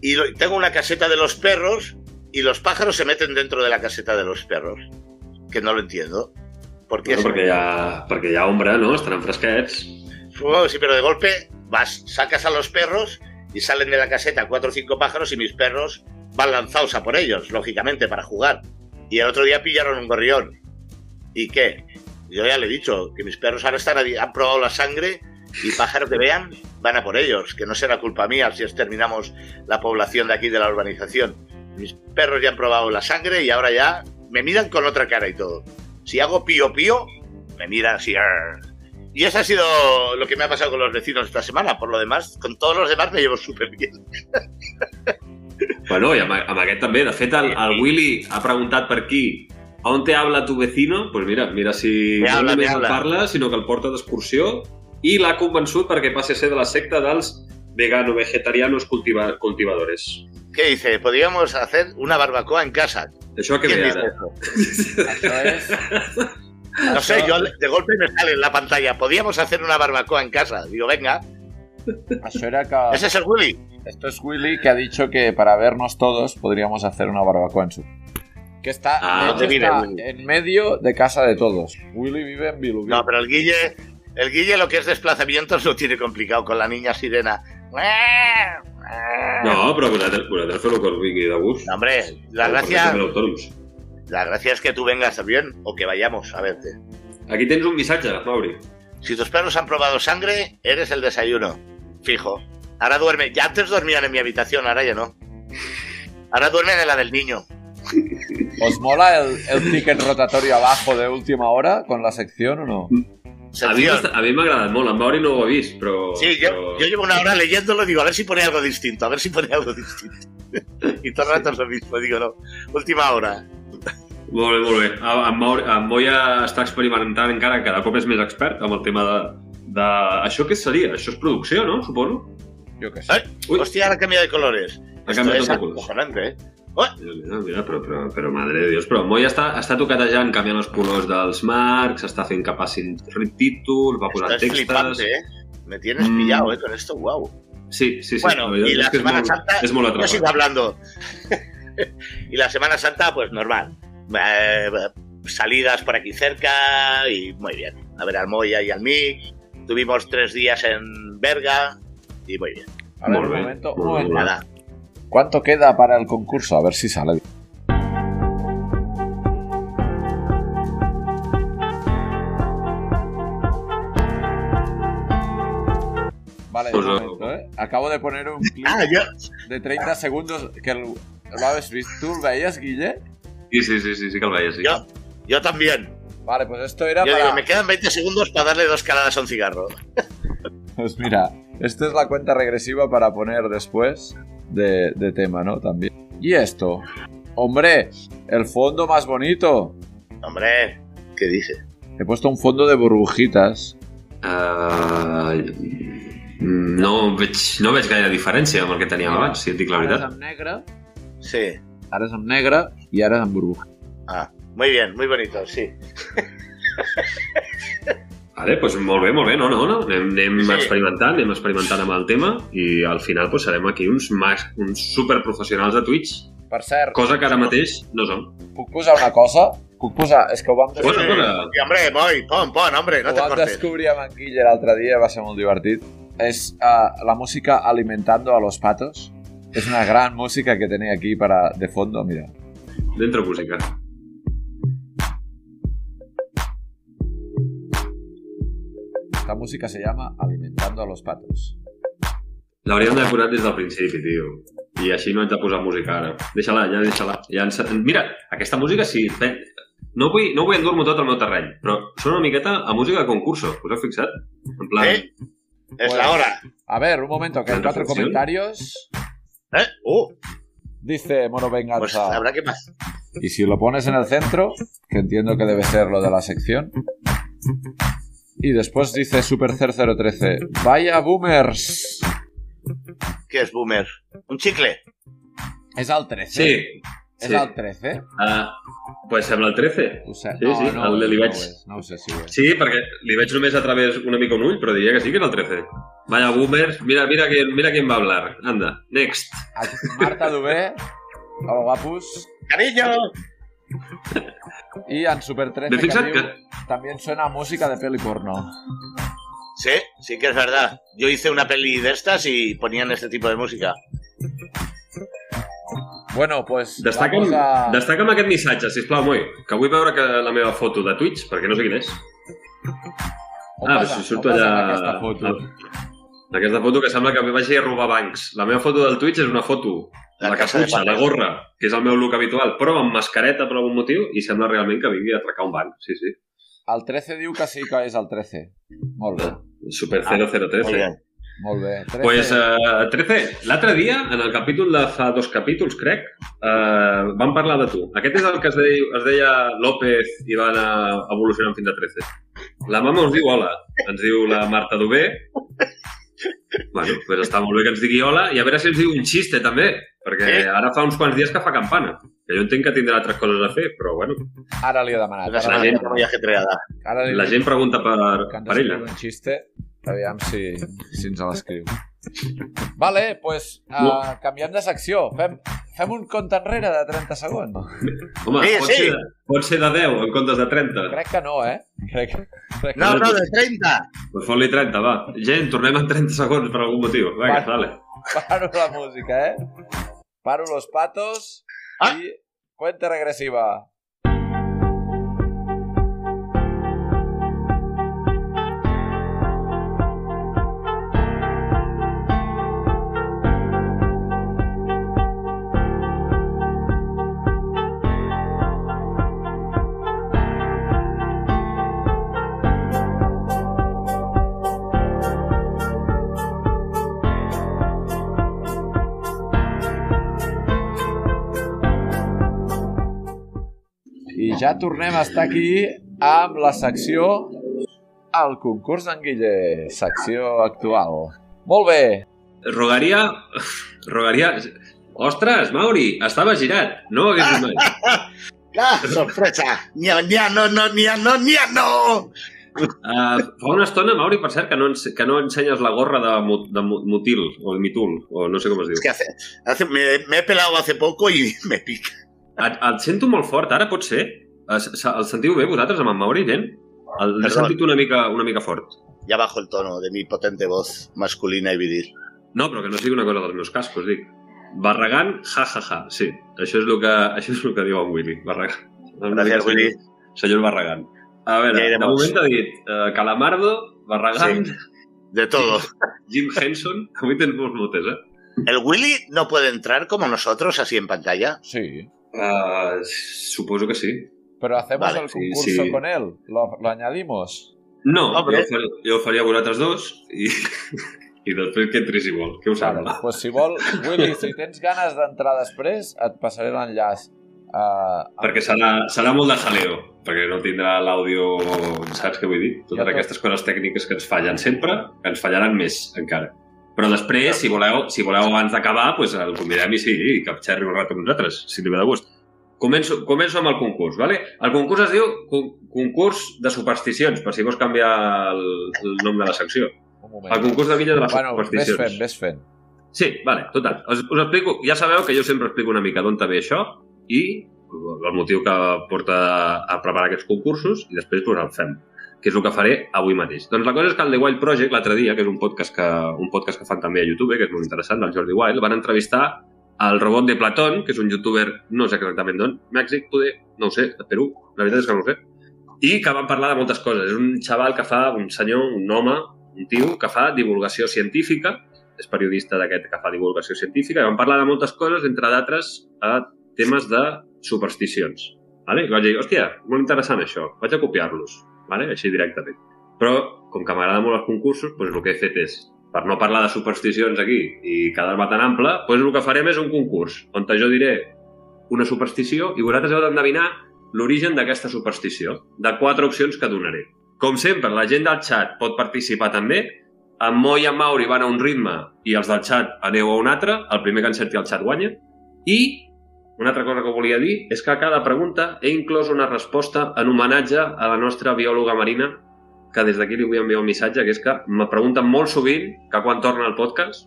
Y tengo una caseta de los perros y los pájaros se meten dentro de la caseta de los perros, que no lo entiendo. ¿Por qué bueno, perquè, hi ha, perquè hi ha ombra, no? Estaran fresquets. Sí, pero de golpe vas, sacas a los perros y salen de la caseta cuatro o cinco pájaros y mis perros van lanzados a por ellos, lógicamente, para jugar. Y el otro día pillaron un gorrión. ¿Y qué? Yo ya le he dicho que mis perros ahora están, han probado la sangre y pájaro que vean van a por ellos, que no será culpa mía si exterminamos la población de aquí de la urbanización. Mis perros ya han probado la sangre y ahora ya me miran con otra cara y todo. Si hago pío pío, me miran así. Y eso ha sido lo que me ha pasado con los vecinos esta semana. Por lo demás, con todos los demás me llevo súper bien. *laughs* Bueno, i amb, amb aquest també. De fet, el, el Willy ha preguntat per aquí on te habla tu vecino? Pues mira, mira si me habla, no només me habla. el parla, sinó que el porta d'excursió i l'ha convençut perquè passi a ser de la secta dels vegano-vegetarianos cultiva cultivadores. ¿Qué dice? Podríamos hacer una barbacoa en casa. Això que ¿Quién ve ara. eso? Això és... No sé, yo de golpe me sale en la pantalla. Podríamos hacer una barbacoa en casa. Digo, venga, Això era que... ese es el Willy. Esto es Willy que ha dicho que para vernos todos podríamos hacer una barbacoa en su... Que está, Ah, de hecho, ¿dónde vive está Willy? en medio de casa de todos. Willy vive en Bilubí. No, pero el Guille, el Guille lo que es desplazamientos lo tiene complicado con la niña sirena. No, però vosaltres, vosaltres el que us vingui de gust. No, hombre, la autònoms. la gracia es que tú vengas también o que vayamos a verte. Aquí tens un missatge, Mauri. Si tus perros han probado sangre, eres el desayuno. Fijo. Ahora duerme. Ya antes dormían en mi habitación, ahora ya no. Ahora duermen en la del niño. ¿Os mola el, el ticket rotatorio abajo de última hora con la sección o no? A m'està- a mi m'ha agradat molt, en Mauri no ho ha vist, però... Sí, yo, però... yo llevo una hora leyéndolo y digo, a ver si pone algo distinto, a ver si pone algo distinto. *laughs* y todo el rato es lo mismo, digo, no. Última hora. Molt bé, molt bé. En, Mauri, en Moya està experimentant encara, cada cop és més expert amb el tema de... de... Això què seria? Això és producció, no? Suposo? Yo qué sé. ¡Ay! Uy. Hostia, ahora cambia de colores. Ha canviat es tot de colors. acojonante, ¿eh? ¡Oh! Mira, però, però, però madre de Dios. Però Moya està, està toquetejant, canviant els colors dels marcs, està fent que passin títols, va posant es textos... flipante, ¿eh? Me tienes Mm. pillado, ¿eh? Con esto, wow. Sí, sí, sí. Bueno, y la Semana molt, Santa, És molt Yo sigo hablando. *laughs* y la Semana Santa, pues normal. Eh, salidas por aquí cerca y muy bien. A ver al Moya y al Mick. Tuvimos tres días en Berga y muy bien. A ver, un momento, un momento. Nada. ¿Cuánto queda para el concurso? A ver si sale. Vale, Pues un lo- momento, ¿eh? Acabo de poner un clip Ah, yo, de 30 segundos que el, lo habéis visto. ¿Tú lo veías, Guille? Sí, sí, sí, sí, sí que el veia, sí. yo, yo también. Vale, pues esto era Yo para... digo, me quedan 20 segundos para darle dos caladas a un cigarro. Pues mira, esta es la cuenta regresiva para poner después de, de tema, ¿no? También. ¿Y esto? Hombre, el fondo más bonito. Hombre, ¿qué dice? He puesto un fondo de burbujitas. Uh, no, veig, no veig gaire diferència amb el que teníem abans, si et dic la Ara és veritat. negre, Sí. ara és amb negre i ara és amb burbuja. Ah, muy bien, muy bonito, sí. *laughs* Vale, doncs molt bé, molt bé. No, no, no. Anem, anem Sí. experimentant, anem experimentant amb el tema i al final doncs, serem aquí uns, mas, uns superprofessionals de Twitch, Per cert, cosa que ara mateix no som. puc posar una cosa? Puc posar... És que ho vam, descobrir, posa. Sí, hombre, voy, pon, pon, hombre, no ho te vam cortes. descobrir amb en Guille l'altre dia, va ser molt divertit. És uh, la música Alimentando a los Patos. Es una gran música que tenía aquí para de fondo, mira. Dentro música. Esta música se llama Alimentando a los Patos. L'hauríem d'haver posat des del principi, tio. I així no haig de posar música ara. Deixa-la, ja deixa-la. Ja ens... Mira, aquesta música sí... No vull, no vull endur-m'ho tot al meu terreny, però sona una miqueta a música de concurso. Us heu fixat? En plan... Sí. Es la hora. A ver, un momento, que hay ¿La cuatro reflexión? comentarios. ¿Eh? Uh, Dice Mono pues Venganza. habrá que más. Y si lo pones en el centro, que entiendo que debe ser lo de la sección. Y después dice Supercer013. Vaya boomers. ¿Qué es boomer? ¿Un chicle? ¿Es al 13? Sí. ¿Es sí. al 13? Uh, pues sembla el 13. O sea, Sí, sí, el no, ho és, no ho sé si ho és. Sí, perquè li veig només a través una mica un ull, però diria que sí que era el 13. Vaya boomers, mira, mira, quién, mira quién va a hablar. Anda, next. Marta Dubé, hola guapos. ¡Cariño! *laughs* Y en Super 13 M'he que diu, que... también suena música de peli porno. Sí, sí que es verdad. Yo hice una peli de estas y ponían este tipo de música. Bueno, pues Destaca'm, a... destaca'm aquest missatge, sisplau, Moi, que vull veure que la meva foto de Twitch, perquè no sé quin és. On ah, vas, si surto allà... aquesta foto? Ah, aquesta foto que sembla que vagi a robar bancs. La meva foto del Twitch és una foto, La la, caputxa, la gorra, que és el meu look habitual, però amb mascareta per algun motiu, i sembla realment que vingui a atracar un banc. Sí, sí. El 13 diu que sí que és el 13. Molt bé, Super Ah, 003. Muy bien. molt bé. 13. Pues, uh, 13, l'altre dia, en el capítol de fa dos capítols, crec, uh, vam parlar de tu. Aquest és el que es deia, es deia López i va anar evolucionant fins a 13. La mama us diu hola, ens diu la Marta Dubé. Bueno, pues està molt bé que ens digui hola i a veure si ens diu un xiste també, perquè Sí. ara fa uns quants dies que fa campana. Que jo entenc que tindrà altres coses a fer, però bueno, Ara li he demanat. La Ara, he gent- ara li la gent pregunta per, que ens per ella. un xiste. Aviam si, si ens l'escriu. Vale, pues uh, No. canviem de secció. Fem, fem un compte enrere de 30 segons. Home, Sí, pot, sí. Ser de, pot ser de 10 en comptes de 30. Crec que no, eh? Crec, crec No, que no, de 30. Pues fot-li 30, va. Gent, tornem en 30 segons per algun motiu. Vinga, Va. dale. Paro la música, eh? Paro los patos Ah. y cuenta regresiva. I ja tornem a estar aquí amb la secció El concurs d'en Guille, secció actual. Molt bé, Rogaria... Rogaria... Ostres, Mauri, estava girat. No ho hagués mai. *laughs* ¡Ah, sorpresa! ¡Nia, nia, no, no, nia, no, nia, no! Uh, fa una estona, Mauri, per cert, que no, ens, que no ensenyes la gorra de, mu- de mu- mutil, o de mitul, o no sé com es diu. Es que hace, hace me, me he pelado hace poco y *laughs* me pica. Et, et sento molt fort, ara pot ser? Se- el sentiu bé vosaltres amb en Mauri, gent? El, L'he sentit una mica, una mica fort. Ya bajo el tono de mi potente voz masculina y viril. No, però que no sigui una cosa dels meus cascos, dic. Barragant, ja, ja, ja. Sí, això és el que, això és el que diu en Willy. Barragant. Gracias, Willy. Senyor Barragant. A veure, Ja de moment t'ha dit uh, Calamardo, Barragant, De todo. *laughs* Jim Henson. Avui tens molts motes, eh? ¿El Willy no puede entrar como nosotros así en pantalla? sí. Uh, suposo que sí. Pero hacemos Vale, el sí, concurso sí. con él. Lo, lo añadimos. No, jo Hombre. ho, faria, jo faria vosaltres dos i, *laughs* i després que entri si vol. Què us Vale, sembla? pues si vol, Willy, si tens ganes d'entrar després, et passaré l'enllaç. Uh, Perquè serà, serà molt de jaleo, perquè no tindrà l'àudio, saps què vull dir? Totes Jo tot- aquestes coses tècniques que ens fallen sempre, que ens fallaran més, encara. Però després, si voleu, si voleu abans d'acabar, pues el convidem i sí, i que xerri un rato amb nosaltres, si li ve de gust. Començo, començo amb el concurs, ¿vale? El concurs es diu con concurs de supersticions, per si vols canviar el, el nom de la secció. El concurs de Villa de les Bueno, ves supersticions. fent, ves fent. Sí, vale, total. Us, us explico, ja sabeu que jo sempre explico una mica d'on ve això i el motiu que porta a preparar aquests concursos i després pues, el fem, que és el que faré avui mateix. Doncs la cosa és que el The Wild Project, l'altre dia, que és un podcast que, un podcast que fan també a YouTube, que és molt interessant, del Jordi Wild, van entrevistar el robot de Platón, que és un youtuber, no sé exactament d'on, Mèxic, poder, no ho sé, de Perú, la veritat és que no ho sé, i que van parlar de moltes coses. És un xaval que fa, un senyor, un home, un tio, que fa divulgació científica, és periodista d'aquest que fa divulgació científica, i van parlar de moltes coses, entre d'altres, a temes de supersticions. Vale? I vaig dir, hòstia, molt interessant això, vaig a copiar-los, vale? així directament. Però, com que m'agraden molt els concursos, doncs el que he fet és, per no parlar de supersticions aquí i quedar-me tan ample, doncs el que farem és un concurs, on jo diré una superstició i vosaltres heu d'endevinar l'origen d'aquesta superstició, de quatre opcions que donaré. Com sempre, la gent del xat pot participar també, en Mo i en Mauri van a un ritme i els del xat aneu a un altre, el primer que encerti el xat guanya, i una altra cosa que volia dir és que a cada pregunta he inclòs una resposta en homenatge a la nostra biòloga marina, que des d'aquí li vull enviar un missatge, que és que me pregunten molt sovint que quan torna el podcast,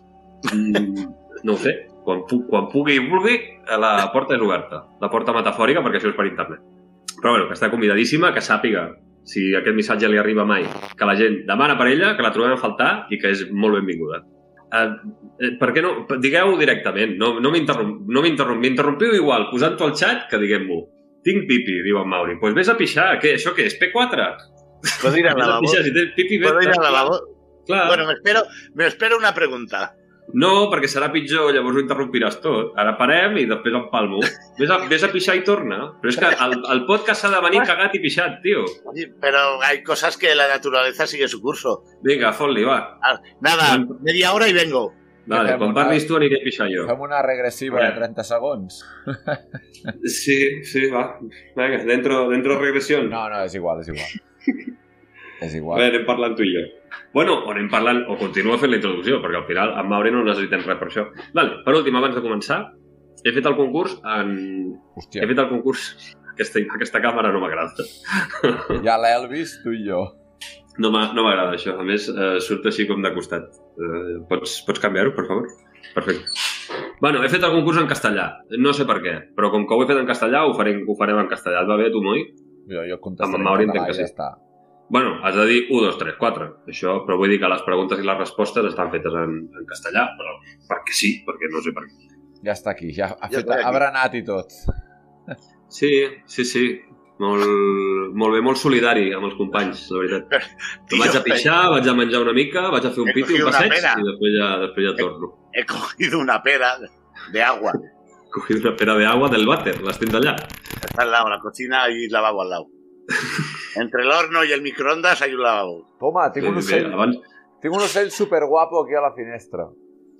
mm, no ho sé, quan, pu quan pugui i vulgui, la porta és oberta. La porta metafòrica, perquè això és per internet. Però bueno, que està convidadíssima, que sàpiga, si aquest missatge li arriba mai, que la gent demana per ella, que la trobem a faltar i que és molt benvinguda. Uh, per què no? Digueu directament, no, no m'interromp, no m'interromp, m'interrompiu igual, posant-ho al xat que diguem-m'ho. Tinc pipi, diu en Mauri. Doncs pues vés a pixar, què? Això què és? P4? ¿Puedo ir al lavabo? ¿Puedo ir al lavabo? Clar. Bueno, me espero, me espero una pregunta. No, perquè serà pitjor, llavors ho interrompiràs tot. Ara parem i després empalmo. Vés a, vés a pixar i torna. Però és que el, el podcast s'ha de venir cagat i pixat, tio. Sí, Pero hay cosas que la naturaleza sigue su curso. Vinga, fot-li, va. Ah, Nada, media hora y vengo. Vale, quan una- parlis tu aniré a pixar jo. Fem una regressiva de 30 segons. Sí, sí, va. Vinga, dentro, dentro regresión. No, no, és igual, és igual. *laughs* és igual. Bé, anem parlant tu i jo. Bueno, o anem parlant, o continua fent la introducció, perquè al final amb Mauri no necessitem res per això. Vale, per últim, abans de començar, he fet el concurs en... Hòstia, He fet el concurs... Aquesta, aquesta càmera no m'agrada. *laughs* ja l'Elvis, tu i jo. No m'ha- no m'agrada això. A més, eh, surt així com de costat. Eh, pots pots canviar-ho, per favor? Perfecte. Bueno, he fet el concurs en castellà. No sé per què, però com que ho he fet en castellà, ho farem, ho farem en castellà. Et va bé, tu, Moi? Jo, jo contestaré Amb en català entenc que i ja sí. està. Bueno, has de dir 1, 2, 3, 4. Això, però vull dir que les preguntes i les respostes estan fetes en, en castellà, però perquè sí, perquè no sé per què. Ja està aquí, ja ha, Ja fet, aquí. ha berenat i tot. Sí, sí, sí. Molt, molt bé, molt solidari amb els companys, la veritat. *laughs* Tío, vaig a pixar, vaig a menjar una mica, vaig a fer un He piti, un passeig, i després ja, després ja torno. He cogido una pera de agua. Cogí una pera de agua del váter, les tens allà. Está al lado, la cocina y el lavabo al lado. Entre el horno y el microondas hay un lavabo. Toma, tinc un ocell, abans... tinc un ocell superguapo aquí a la finestra.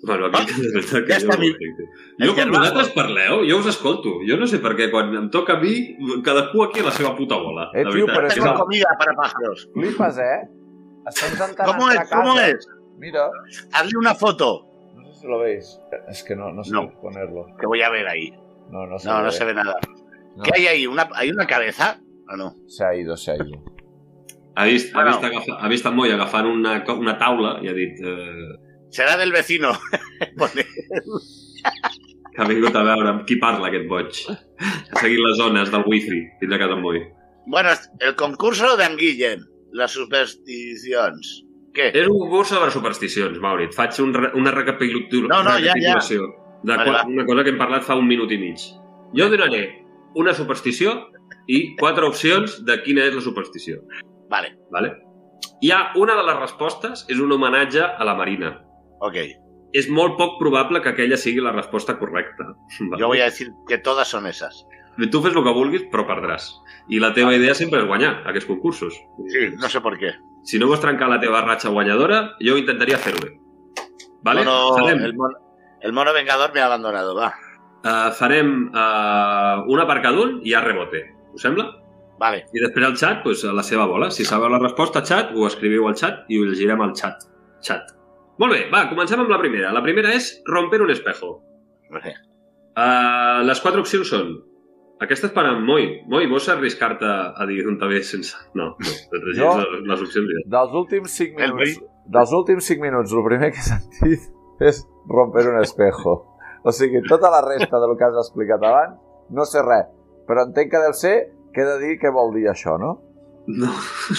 Bueno, aquí *laughs* és veritat que Ja jo mi- Jo quan vosaltres parleu, jo us escolto. Jo no sé per què, quan em toca a mi, cadascú aquí a la seva puta bola. Eh, la tio, veritat. però és Tengo que- comida para pájaros. Flipes, eh? Estem ¿Cómo es? a ¿Cómo casa. es? Mira, Hazle una foto lo veis. Es que no, no sé No. ponerlo. que voy a ver ahí. No, no se No, ve. no se ve nada. No. ¿Qué hay ahí? ¿Una, ¿Hay una cabeza? ¿O no? Se ha ido, se ha ido. Ha vist, ha vist, agafa, ha vist en Moi agafant una, una taula i ha dit eh, Será del vecino. *laughs* Que ha vingut a veure amb qui parla aquest boig. Ha seguit les zones del wifi fins a casa en Moi. Bueno, el concurso de Anguillen. Las supersticions. ¿Qué? És un concurs sobre supersticions, Mauri. Et faig un, una recapitul No, no, ja, ja. recapitulació de Vale, va. una cosa que hem parlat fa un minut i mig. Jo donaré una superstició i quatre opcions de quina és la superstició. Vale, Vale? Hi ha una de les respostes, és un homenatge a la Marina. ok. És molt poc probable que aquella sigui la resposta correcta. Vale? Voy a decir que todas son esas. Tu fes el que vulguis, però perdràs. I la teva idea sempre és guanyar aquests concursos. Sí, no sé por qué. Si no vols trencar la teva ratxa guanyadora, jo intentaria fer-ho bé. Vale? Mono- Farem, el, mono, el mono vengador me ha abandonado, va. uh, farem uh, una per cada un i ja rebote. Us sembla? Vale, I després al xat, pues, a la seva bola. Si sabeu la resposta, xat, ho escriviu al xat i ho llegirem al xat. Xat. Molt bé, va, comencem amb la primera. La primera és romper un espejo. sé. Uh, les quatre opcions són Aquesta és per en Moi. Moi, vols arriscar-te a dir un també sense... No, no, Jo? les, opcions. Ja. Dels últims 5 El minuts, dels últims 5 minuts, el primer que he sentit *laughs* és romper un espejo. O sigui, tota la resta del que has explicat abans, no sé res. Però entenc que deu ser que he de dir què vol dir això, no? No,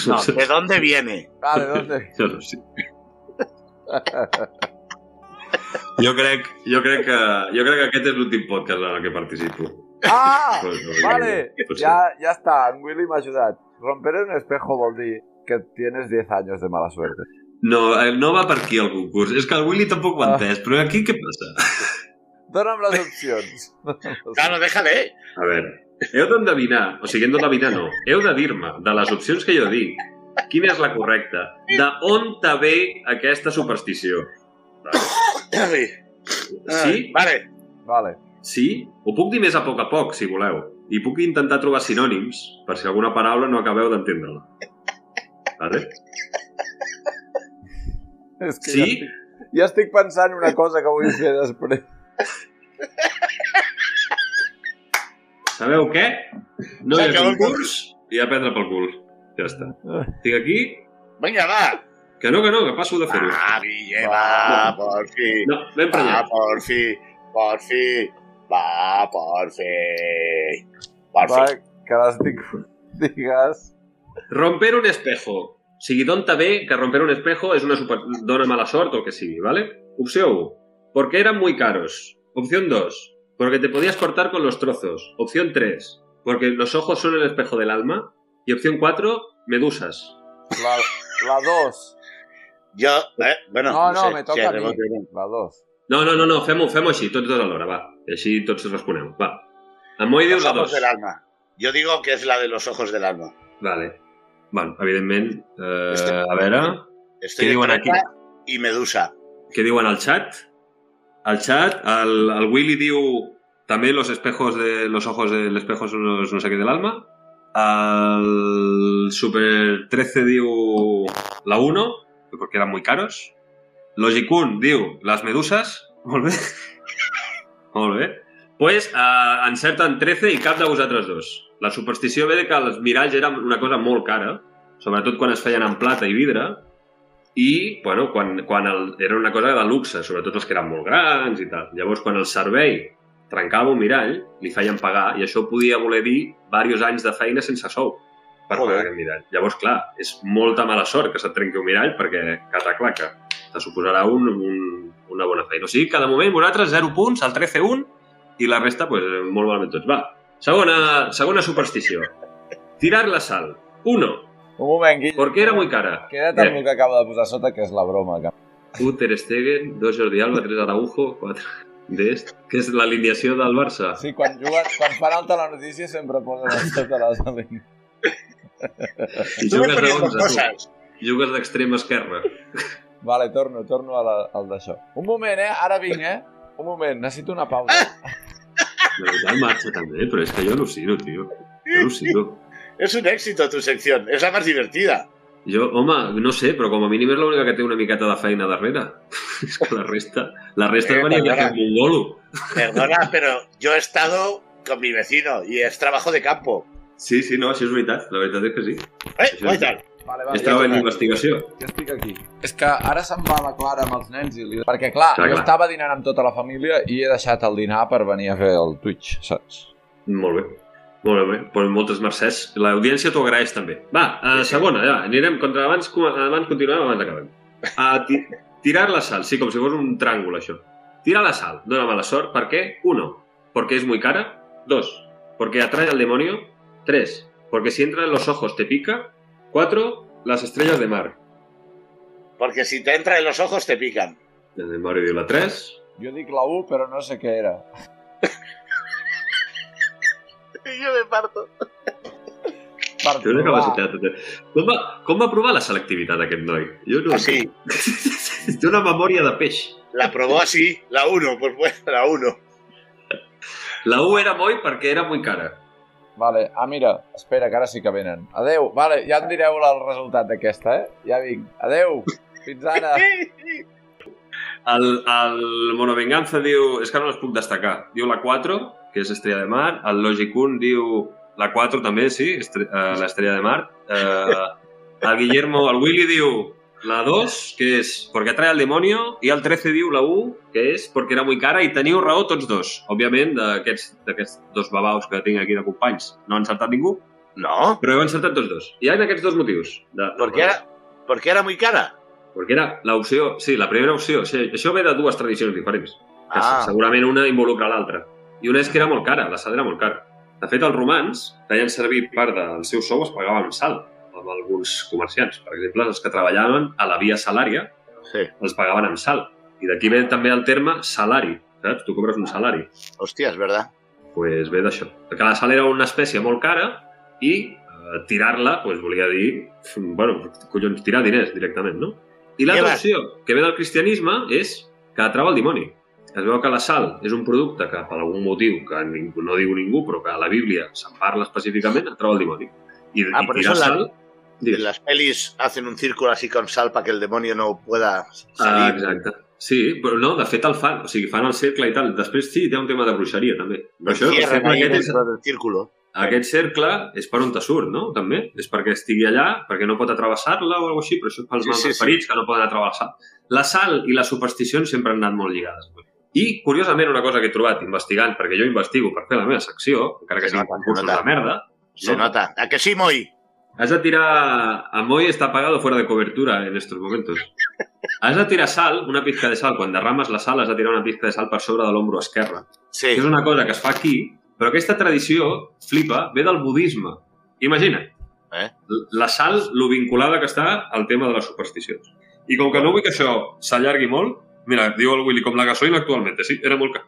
No, ¿de dónde viene? Ah, de dónde? Jo no sé. Jo crec, jo crec que, jo crec que aquest és l'últim podcast en el que participo. Ah, *laughs* Pues, vale, potser. ya, ya está, en Willy m'ha ajudat. Romper un espejo vol dir que tienes 10 años de mala suerte. No, eh, no va per aquí el concurs. És que el Willy tampoc ho ha Ah. entès, però aquí què passa? *laughs* Dóna'm les opcions. *laughs* Claro, déjale. A veure, heu d'endevinar, o sigui, hem d'endevinar no, heu de dir-me, de les opcions que jo dic, quina és la correcta, de on te ve aquesta superstició. *coughs* Ay. Sí? Vale. Vale. Sí? Ho puc dir més a poc a poc, si voleu. I puc intentar trobar sinònims, per si alguna paraula no acabeu d'entendre-la. Vale? És que Sí? ja, estic, ja estic pensant una cosa que vull fer després. Sabeu què? No hi ha concurs i a prendre pel cul. Ja està. Tinc aquí... Venga, va. Que no, que no, que passo de fer-ho. Va, Guille, va, por fin. No, ben Va, prenyat. por fin. Por fin. Va, por fin. Por Va, fin. *laughs* Digues... Romper un espejo. Te ve que romper un espejo és una super... dona mala sort o que sigui, ¿vale? Opció 1. Porque eran muy caros. Opción 2. Porque te podías cortar con los trozos. Opción 3. Porque los ojos son el espejo del alma. Y opción 4. Medusas. La, la 2. Yo, eh, bueno, No, no, sé, me si toca a rebote mi. no. La 2. No, no, no, no fem-ho fem així, tots dos alhora, va. I així tots responeu, va. En diu Los la ojos 2. del alma. Yo digo que es la de los ojos del alma. Vale. Bueno, evidentment, eh, Este- a veure, Estoy ¿Qué diuen aquí? y Medusa. què diuen al chat? Al chat, el, el Willy diu també los espejos de los ojos del espejo son los no sé què del alma. El Super 13 diu la 1, porque eran muy caros. Logicun diu las medusas. *laughs* Molt bé. Molt bé. Pues uh, encerten 13 i cap de vosaltres dos. La superstició ve de que els miralls eren una cosa molt cara, sobretot quan es feien en plata i vidre, i, bueno, quan, quan el, era una cosa de luxe, sobretot els que eren molt grans i tal. Llavors, quan el servei trencava un mirall, li feien pagar, i això podia voler dir diversos anys de feina sense sou per Joder. pagar aquest mirall. Llavors, clar, és molta mala sort que se't trenqui un mirall perquè, cataclaca, te suposarà un, un, una bona feina. O sigui que, de moment, vosaltres 0 punts, el 13 1, i la resta, pues, molt malament tots. Va, segona, segona superstició. Tirar la sal. 1. Un moment, Guille. Porque era muy cara. Queda't amb el que acabo de posar sota, que és la broma. Que... Un Ter Stegen, dos Jordi Alba, tres Araujo, quatre d'est, que és l'alineació del Barça. Sí, quan, juguen, quan fan alta la notícia sempre posen el sota les línies. I jugues de 11, tu. cosas. Jugues d'extrem esquerra. Vale, torno, torno a la, al d'això. Un moment, eh? Ara vinc, eh? Un moment, necessito una pausa. Però ja el marxa també, però és que jo al·lucino, tio. Jo al·lucino. Es un éxito tu sección. Es la más divertida. Jo, home, no sé, però com a mínim és l'única que té una miqueta de feina darrere. *laughs* és que la resta... La resta Eh, venia a fer un mongolo. Perdona, pero yo he estado con mi vecino y es trabajo de campo. Sí, sí, no, això és veritat. La veritat és que sí. Eh, Sí, guai sí. Vale, és treball ja, d'investigació. ja estic aquí. És que ara se'n va la Clara amb els nens i li... Perquè, clar, Clar, jo clar. estava dinant amb tota la família i he deixat el dinar per venir a fer el Twitch, saps? Molt bé. Molt bé, pues moltes mercès. L'audiència t'ho agraeix també. Va, uh, segona, ja, anirem contra abans, abans continuem, abans acabem. Uh, ti tirar la sal, sí, com si fos un tràngol, això. Tirar la sal, dona mala sort, ¿por qué? Uno, porque es muy cara. Dos, porque atrae al demonio. Tres, porque si entra en los ojos te pica. Cuatro, las estrellas de mar. Porque si te entra en los ojos te pican. El de Mario diu la 3. Jo dic la 1, però no sé què era. Yo me parto. Per Té *laughs* una provar. capacitat. Com va, com va provar la selectivitat aquest noi? Jo no. Té una memòria de peix. La probó así. La 1, pues bueno, la 1. La U era moi perquè era muy cara. Vale, ah, mira, espera, que ara sí que venen. Adeu, vale, ja em direu el resultat d'aquesta, eh? Ja vinc. Adeu, fins ara. *laughs* El, el Monovenganza diu... És que no les puc destacar. Diu la 4, que és Estrella de Mar. El Logicun diu la 4 també, sí, uh, l'Estrella de Mar. Uh, el Guillermo, el Willy diu la 2, que és Porque trae al demonio, i el 13 diu la 1, que és Porque era muy cara, i teniu raó tots dos. Òbviament, d'aquests dos babaus que tinc aquí de companys, no han encertat ningú, No. però heu encertat tots dos. I hi ha aquests dos motius. De, ¿Por qué era, por qué era muy cara? Perquè era l'opció, sí, la primera opció. O sigui, això ve de dues tradicions diferents. Que Ah. segurament una involucra l'altra. I una és que era molt cara, la sal era molt cara. De fet, els romans feien servir part del seu sou, es pagava amb sal, amb alguns comerciants. Per exemple, els que treballaven a la via salària Sí. els pagaven amb sal. I d'aquí ve també el terme salari, saps? Tu cobres un salari. Hostia, es verdad. pues ve d'això. Que la sal era una espècie molt cara i eh, tirar-la pues, volia dir, bueno, collons, tirar diners directament, no? I l'altra opció que ve del cristianisme és que atrau el dimoni. Es veu que la sal és un producte que, per algun motiu, que ningú, no diu ningú, però que a la Bíblia se'n parla específicament, atrau el dimoni. I, Ah, i tirar la- sal... En las pelis hacen un círculo así con sal para que el demonio no pueda Ah, salir. exacte. Sí, però no, de fet el fan, o sigui, fan el cercle i tal. Després sí, hi ha un tema de bruixeria, també. Però això, el cercle aquest és, del círculo. Aquest cercle és per on te surt, no? També. És perquè estigui allà, perquè no pot atravessar-la o alguna així, però això és pels Sí, mals sí, sí. esperits que no poden atravessar. La sal i les supersticions sempre han anat molt lligades. I, curiosament, una cosa que he trobat investigant, perquè jo investigo per fer la meva secció, encara que Se sigui nota, se concursos de merda, Se no? nota. ¿A que sí, Moy? Has de tirar... A Moy está apagado fuera de cobertura en estos momentos. Has de tirar sal, una pizca de sal. Quan derrames la sal, has de tirar una pizca de sal per sobre de l'ombro esquerre. Sí. que és una cosa que es fa aquí, però aquesta tradició, flipa, ve del budisme. Imagina't. Eh? La sal, lo vinculada que està al tema de les supersticions. I com que no vull que això s'allargui molt, mira, diu el Willy, com la gasolina actualment, sí, era molt car.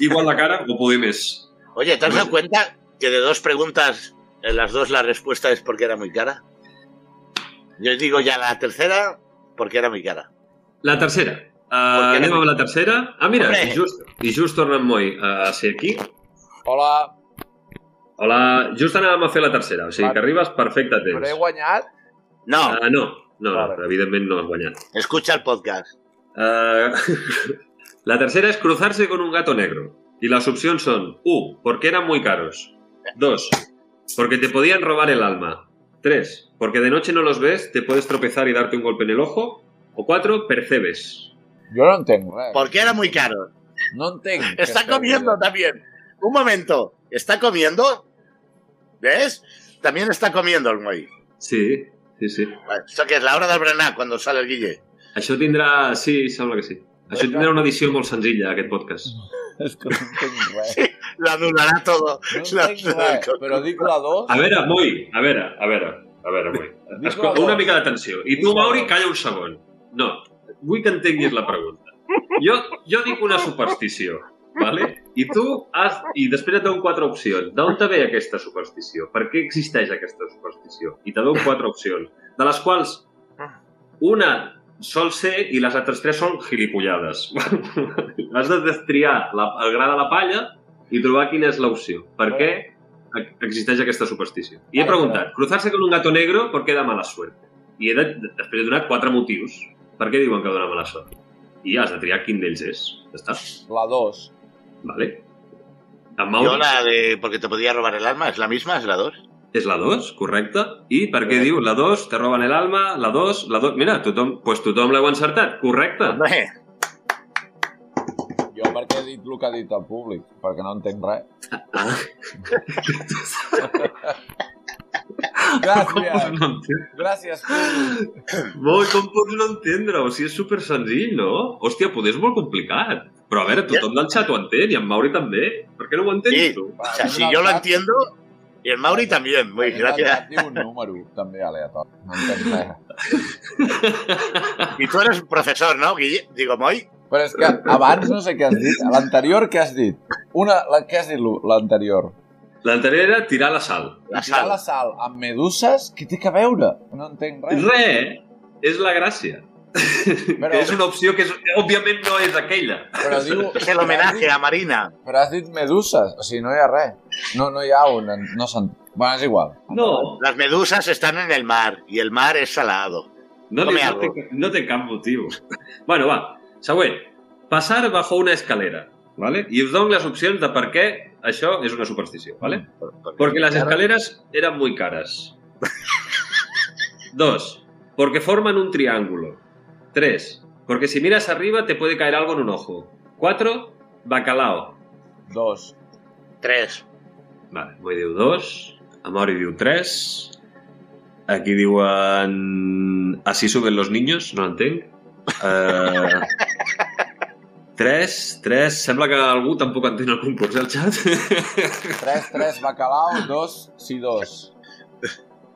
Igual la cara o poder més. Oye, ¿te has dado cuenta que de dos preguntas, en las dos la respuesta es porque era muy cara? Yo digo ya la tercera, porque era muy cara. La tercera. Uh, anem no? amb la tercera. Ah, mira, Hombre. i just, i just torna en Moi a ser aquí. Hola, Hola, just anàvem a fer la tercera, o sigui Vale. que arribes perfecte a però he temps. guanyat? No, Uh, no, no, Vale. no, evidentment no has guanyat. escucha el podcast. Ah, *laughs* la tercera es cruzarse con un gato negro. Y las opciones son 1. Porque eran muy caros. 2. Porque te podían robar el alma. 3. Porque de noche no los ves, te puedes tropezar y darte un golpe en el ojo. O 4. Percebes. Jo no entenc res. Porque era muy caro. No *laughs* què Está comiendo dient. también. Un momento. ¿Está comiendo? ¿Ves? También está comiendo el Moy. Sí, sí, sí. Vale, Esto que es la hora del berenar cuando sale el Guille. Això tindrà... Sí, sembla que sí. Això tindrà una edició molt senzilla, aquest podcast. *laughs* És que no entenc *laughs* res. Lo anulará todo. No *laughs* entenc res, però dic la 2. A veure, Moi, a veure, a veure, a veure, Moi. Dic Escolta, una mica d'atenció. I tu, Mauri, calla un segon. No, vull que entenguis la pregunta. Jo, jo dic una superstició, ¿vale? I tu has... I després et dono quatre opcions. D'on te ve aquesta superstició? Per què existeix aquesta superstició? I te dono quatre opcions, de les quals una sol ser i les altres tres són gilipollades. *laughs* Has de destriar la, el gra de la palla i trobar quina és l'opció. Per què existeix aquesta superstició? I he preguntat, cruzarse con un gato negro por qué da mala suerte? I he de, després he donat quatre motius per què diuen que dona mala sort. I has de triar quin d'ells és. Ja està. La 2. Vale. Yo la de porque te podía robar el alma, ¿es la misma? ¿Es la 2? És la 2, correcte. I per què diu la 2, te roben el alma, la 2, la 2... Mira, tothom, pues tothom l'heu encertat, correcte. Hombre, Jo perquè he dit el que ha dit el públic, perquè no entenc res. Pots Gràcies, *laughs* no gràcies, públic. Molt, com pots no entendre? O sigui, és super senzill, no? Hòstia, poder és molt complicat. Però a veure, tothom del xat ho entén, i en Mauri també. Per què no ho entens Sí. tu? o sea, si yo lo entiendo, y el Mauri también. Muy gracias. Diu un número, també aleatori. No entenc res. Y tú eres profesor, ¿no, Guille? Digo, Moy. Però és que abans no sé què has dit. L'anterior què has dit? Una, la, què has dit lo- l'anterior? L'anterior era tirar la sal. La Tirar sal. la sal amb meduses? Què té que veure? No entenc res. Re, és la gràcia. Però, Que és una opció que és, òbviament no és aquella. però diu... Es el homenaje a Marina. Però has dit meduses, o sigui, no hi ha res. No, no hi ha. No són... Bueno, és igual. No, Las medusas están en el mar y el mar es salado. no, no, té, no té cap motiu. Bueno, va. Següent. Pasar bajo una escalera. ¿vale? y os doy las opciones de per què això és una superstició. ¿vale? Porque- Porque las escaleras eran muy caras. *laughs* Dos, porque forman un triángulo. Tres, porque si miras arriba te puede caer algo en un ojo. Cuatro, bacalao. Dos. Tres. Vale, Moi diu dos, Amori diu tres, aquí diuen así suben los niños, no entenc. Uh, tres, tres, sembla que algú tampoc entén el concurs al xat. Tres, tres, bacalao, dos, sí, dos.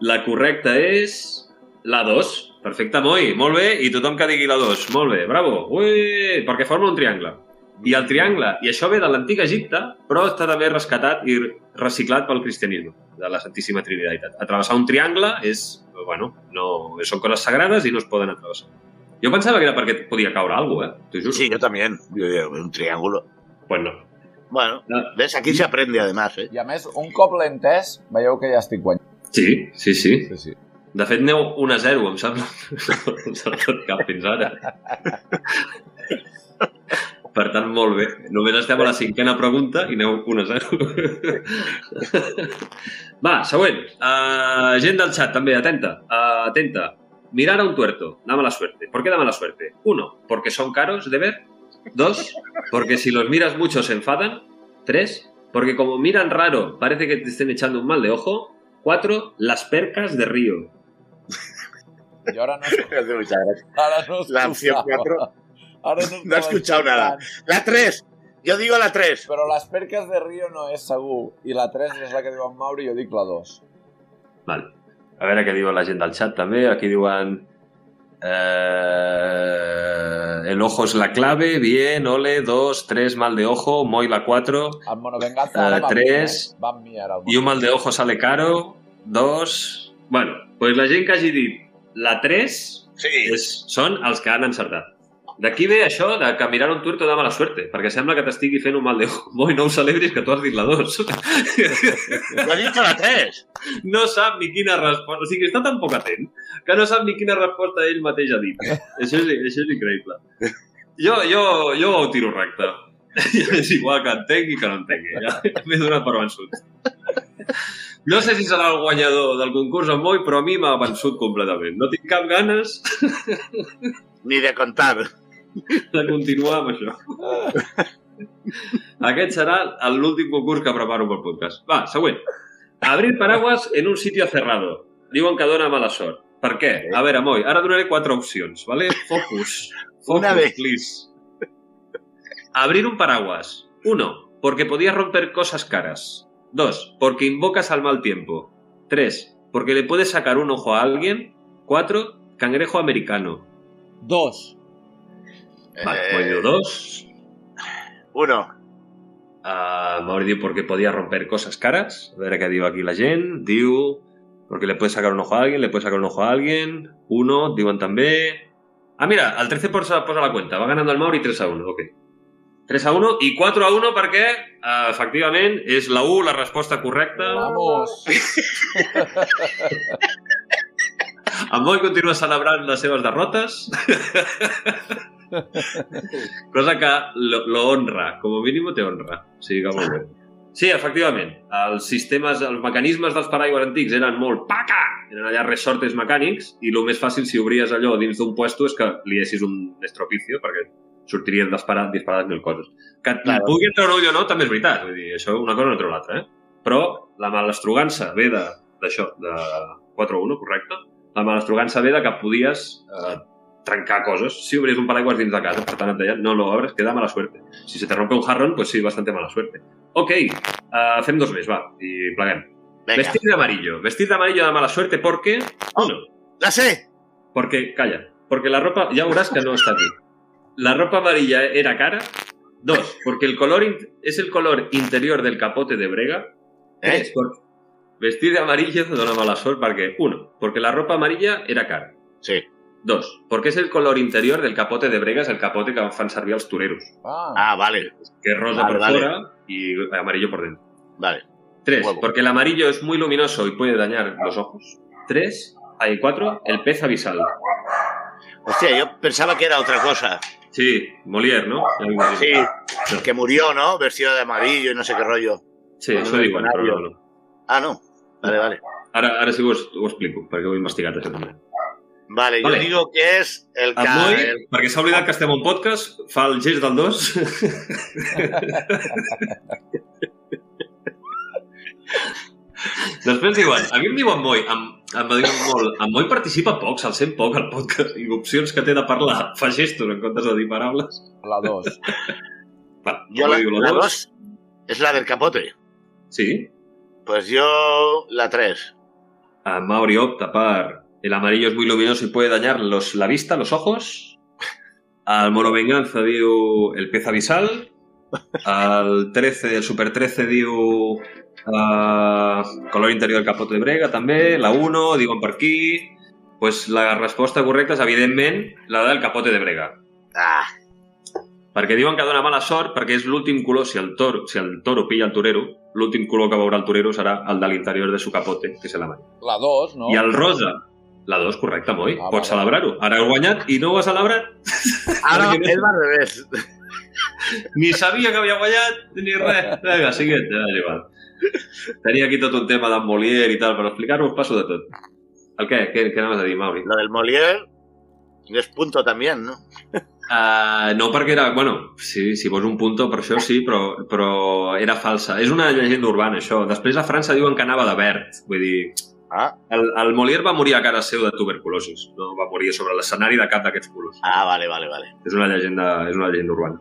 La correcta és la 2. Perfecte, Moi. Molt bé. I tothom que digui la 2. Molt bé. Bravo. Ui, perquè forma un triangle. I el triangle, i això ve de l'antic Egipte, però està també rescatat i reciclat pel cristianisme, de la Santíssima Trinitat. Atravessar un triangle és, bueno, no, són coses sagrades i no es poden atravessar. Jo pensava que era perquè podia caure alguna cosa, eh? Juro. Sí, yo también. Yo digo, un triángulo. Pues no. Bueno, No. ves, aquí se aprende además, ¿eh? I a més, un cop l'he entès, veieu que ja estic guanyant. Sí, sí, sí. Sí, sí. De fet, aneu 1 a 0, em sembla. *laughs* No s'ha fet cap fins ara. Per tant, molt bé. Només estem a la cinquena pregunta i aneu 1 a 0. Va, següent. Uh, gent del chat, també, atenta. Uh, atenta. Mirar a un tuerto. Da mala suerte. ¿Por qué da mala suerte? Uno, porque son caros de ver. Dos, porque si los miras mucho se enfadan. Tres, porque como miran raro parece que te estén echando un mal de ojo. Cuatro, las percas de río. Jo ara no, *laughs* Muchas gracias. ara no La opción cuatro. Ara no, *laughs* No he escuchado nada. La 3. Yo digo la 3. Però les perques de Rio no és segur. I la 3 és la que diu en Mauri i jo dic la 2. Val. A veure què diu la gent del chat també. Aquí diuen... Eh, el ojo es la clave, bien, ole, dos, tres, mal de ojo, Moi la cuatro, El Monovenganza Eh, eh? Va amb mi ara. El y un mal de ojo sale caro, dos... Bueno, pues la gent que hagi dit la 3 Sí. és, són els que han encertat. D'aquí ve això de que mirar un tuerto da mala suerte, perquè sembla que t'estigui fent un mal de ojo. Moi, no ho celebris, que tu has dit la 2. Yo *laughs* he dicho la 3. no sap ni quina resposta... O sigui, està tan poc atent que no sap ni quina resposta ell mateix ha dit. això, és, això és increïble. Jo, jo, jo ho tiro recte. *laughs* és igual que entengui que no entengui. Ja m'he donat per vençut. No sé si serà el guanyador del concurs o Moi, però a mi m'ha vençut completament. No tinc cap ganes Ni de contar. *laughs* de continuar amb això. Aquest serà l'últim concurs que preparo pel podcast. Va, següent. Abrir paraguas en un sitio cerrado. Diuen que dona mala sort. Per què? A veure, Moi, ara donaré quatre opcions, ¿vale? Focus. *laughs* Focus, Una vez. please. Abrir un paraguas. Uno, porque podías romper cosas caras. Dos, porque invocas al mal tiempo. Tres, porque le puedes sacar un ojo a alguien. Cuatro, cangrejo americano. Dos. Vale, Eh, Moi diu dos. Uno. Uh, Mauri diu porque podía romper cosas caras. A ver qué diu aquí la gent. Diu porque le puedes sacar un ojo a alguien, le puedes sacar un ojo a alguien. Uno, diuen també... Ah, mira, el 13 posa, posa la cuenta. Va ganando el Mauri 3 a 1, ok. 3 a 1 i 4 a 1 perquè, uh, efectivament, és la 1 la resposta correcta. Vamos. En Moi continua celebrant les seves derrotes. *laughs* *laughs* Cosa que lo, lo honra, com a mínim te honra. O sigui que molt bé. Sí, efectivament, els sistemes, els mecanismes dels paraigües antics eren molt paca! Eren allà resortes mecànics i el més fàcil si obries allò dins d'un puesto és que li deixis un estropicio perquè sortirien disparat, disparat mil coses. Que et Claro. pugui treure un ull o no també és veritat, vull dir, això una cosa no treu l'altra, eh? Però la malastrugança ve de- d'això, de, de 4-1, correcte? La malastrugança ve de que podies eh, trencar coses. Si obries un paraigües dins de casa, per tant et deien, no lo abres, que da mala suerte. Si se te rompe un jarrón, pues sí, bastante mala suerte. Ok, uh, fem dos més, va, i pleguem. Venga. Vestir de amarillo. Vestir de amarillo da mala suerte porque... Uno, La sé. porque, calla, porque la ropa, ya verás que no está aquí. La ropa amarilla era cara. Dos, porque el color es el color interior del capote de Brega. Tres, ¿Eh? porque vestir de amarillo dona mala suerte porque, uno, porque la ropa amarilla era cara. Sí. Dos, porque es el color interior del capote de Brega, és el capote que fan servir els toreros, Ah, Ah, vale. que es rosa Vale, por vale. fuera y amarillo por dentro. Vale. Tres, Huevo. porque el amarillo es muy luminoso y puede dañar los ojos. Tres, hay cuatro, el pez abisal. Hostia, yo pensaba que era otra cosa. Sí, Molière, ¿no? Sí, el que murió, ¿no? Vestido de amarillo y no sé qué rollo. Sí, això diuen, però no, no. Ah, no. Vale, vale. Ara, ara sí que ho, ho explico, perquè ho he investigat, això també. Vale, Vale. yo digo que es el En ca... Moi, el- perquè s'ha oblidat que estem en podcast, fa el gest del 2. Després diuen, a mi em diuen Moi, em, em diuen molt, en Moi participa poc, se'l sent poc al podcast, i opcions que té de parlar, fa gestos en comptes de dir paraules. La 2. Va, Yo Moi la, la dos. dos es la del capote. Sí, Pues yo la tres. a Mauri opta per el amarillo es muy luminoso y puede dañar los, la vista, los ojos. Al Moro Venganza diu el pez abisal. Al 13, el Super 13 diu uh, color interior del capot de brega també. La 1 diuen per aquí. Pues la resposta correcta és, evidentment, la del capote de brega. Ah, Perquè diuen que dona mala sort perquè és l'últim color, si el, toro, si el toro pilla el torero, l'últim color que veurà el torero serà el de l'interior de su capote, que és l'amarillo. La 2, no? I el rosa, la 2, correcte, Moi. Ah, Pots celebrar-ho. Ara heu guanyat i no ho has celebrat. no- es al revés. Ni sabia que havia guanyat, ni res. Vinga, siguiente, ja, és. Tenia aquí tot un tema d'en Molière i tal, per explicar-vos passo de tot. El què? Què, què anaves a dir, Mauri? Lo del Molière es punto también, ¿no? Uh, no perquè era... Bueno, sí, si vols un punto per això sí, però, però era falsa. És una llegenda urbana, això. Després a França diuen que anava de verd. Vull dir, Ah, el, el Molière va morir a cara seu de tuberculosis. No va morir sobre l'escenari de cap d'aquests colors. ah vale, vale, vale. És una llegenda, és una llegenda urbana.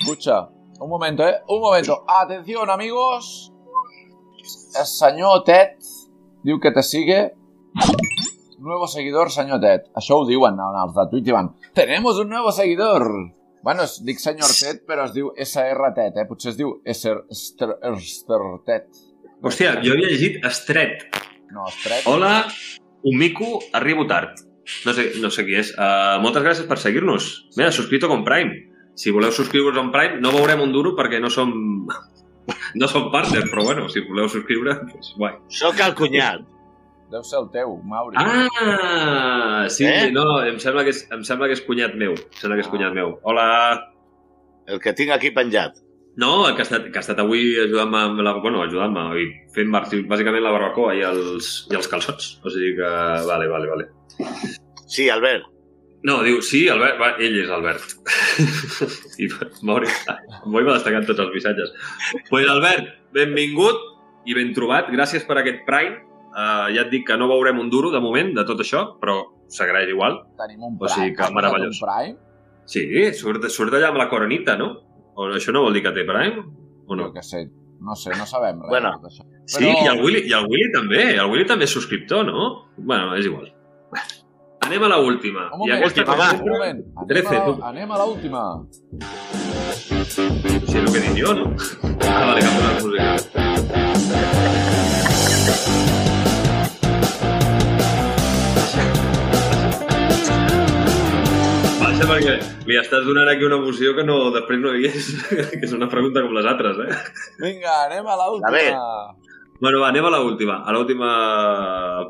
Escucha, un momento, ¿eh? Un momento. Atención, amigos. El senyor Ted diu que te sigue. Nuevo seguidor, senyor Ted. Això ho diuen en els de Twitch, diuen Tenemos un nuevo seguidor. Bueno, es dic senyor Ted, però es diu SR Ted, eh? Potser es diu SR Ted. Hòstia, jo havia llegit Estret. No, Stret. Hola, un mico, arribo tard. No sé, no sé qui és. Uh, moltes gràcies per seguir-nos. Mira, subscrito con Prime. Si voleu subscriure-us en Prime, no veurem un duro perquè no som... *laughs* No som partners, però bueno, si voleu subscriure, doncs guai. Soc el cunyat. Deu ser el teu, Mauri. Ah, sí, Eh? no, em sembla, que és, em sembla que és cunyat meu. Em sembla que és cunyat meu. Hola. El que tinc aquí penjat. No, el que ha estat, que ha estat avui ajudant-me amb la... Bueno, ajudant-me, i fent bàs- bàsicament la barbacoa i els, i els calçots. O sigui que... Vale, vale, vale. Sí, Albert. No, diu, sí, Albert, va, ell és Albert. *laughs* I Mauri, Moi va destacant tots els missatges. pues Albert, benvingut i ben trobat. Gràcies per aquest Prime. Uh, ja et dic que no veurem un duro de moment de tot això, però s'agraeix igual. Tenim un O Prime. sigui que meravellós. Sí, surt, surt allà amb la coronita, no? O això no vol dir que té Prime? O no? Jo què sé. No sé, no sabem res Bueno. de tot això. Sí, Però- i el Willy, i el Willy també. El Willy també és subscriptor, no? Bueno, és igual. Anem a la última. Un moment, Última, va. un moment. Anem, Trece, a anem a l'última. Sí, és el que he dit jo, no? *laughs* Ah, vale, la música. Baixa perquè li estàs donant aquí una emoció que no, després no hi és, *laughs* que és una pregunta com les altres, eh? Vinga, anem a A l'última. veure. Bueno, va, anem a l'última. A l'última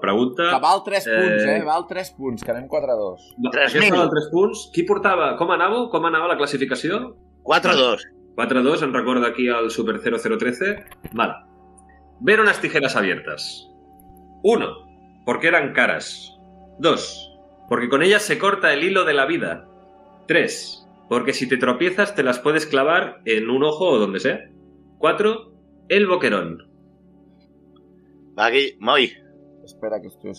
pregunta. Que val 3 punts, Eh, eh? Val 3 punts, que anem 4-2. Va, 3.000. Aquesta del 3 punts. Qui portava? Com anava? Com anava la classificació? 4-2. 4-2, en recorda aquí al Super 0013. Vale. Ver unas tijeras abiertas. 1. Porque eran caras. 2. Porque con ellas se corta el hilo de la vida. 3. Porque si te tropiezas te las puedes clavar en un ojo o donde sea. 4. El boquerón. Va aquí, Moi. Espera, que estoy...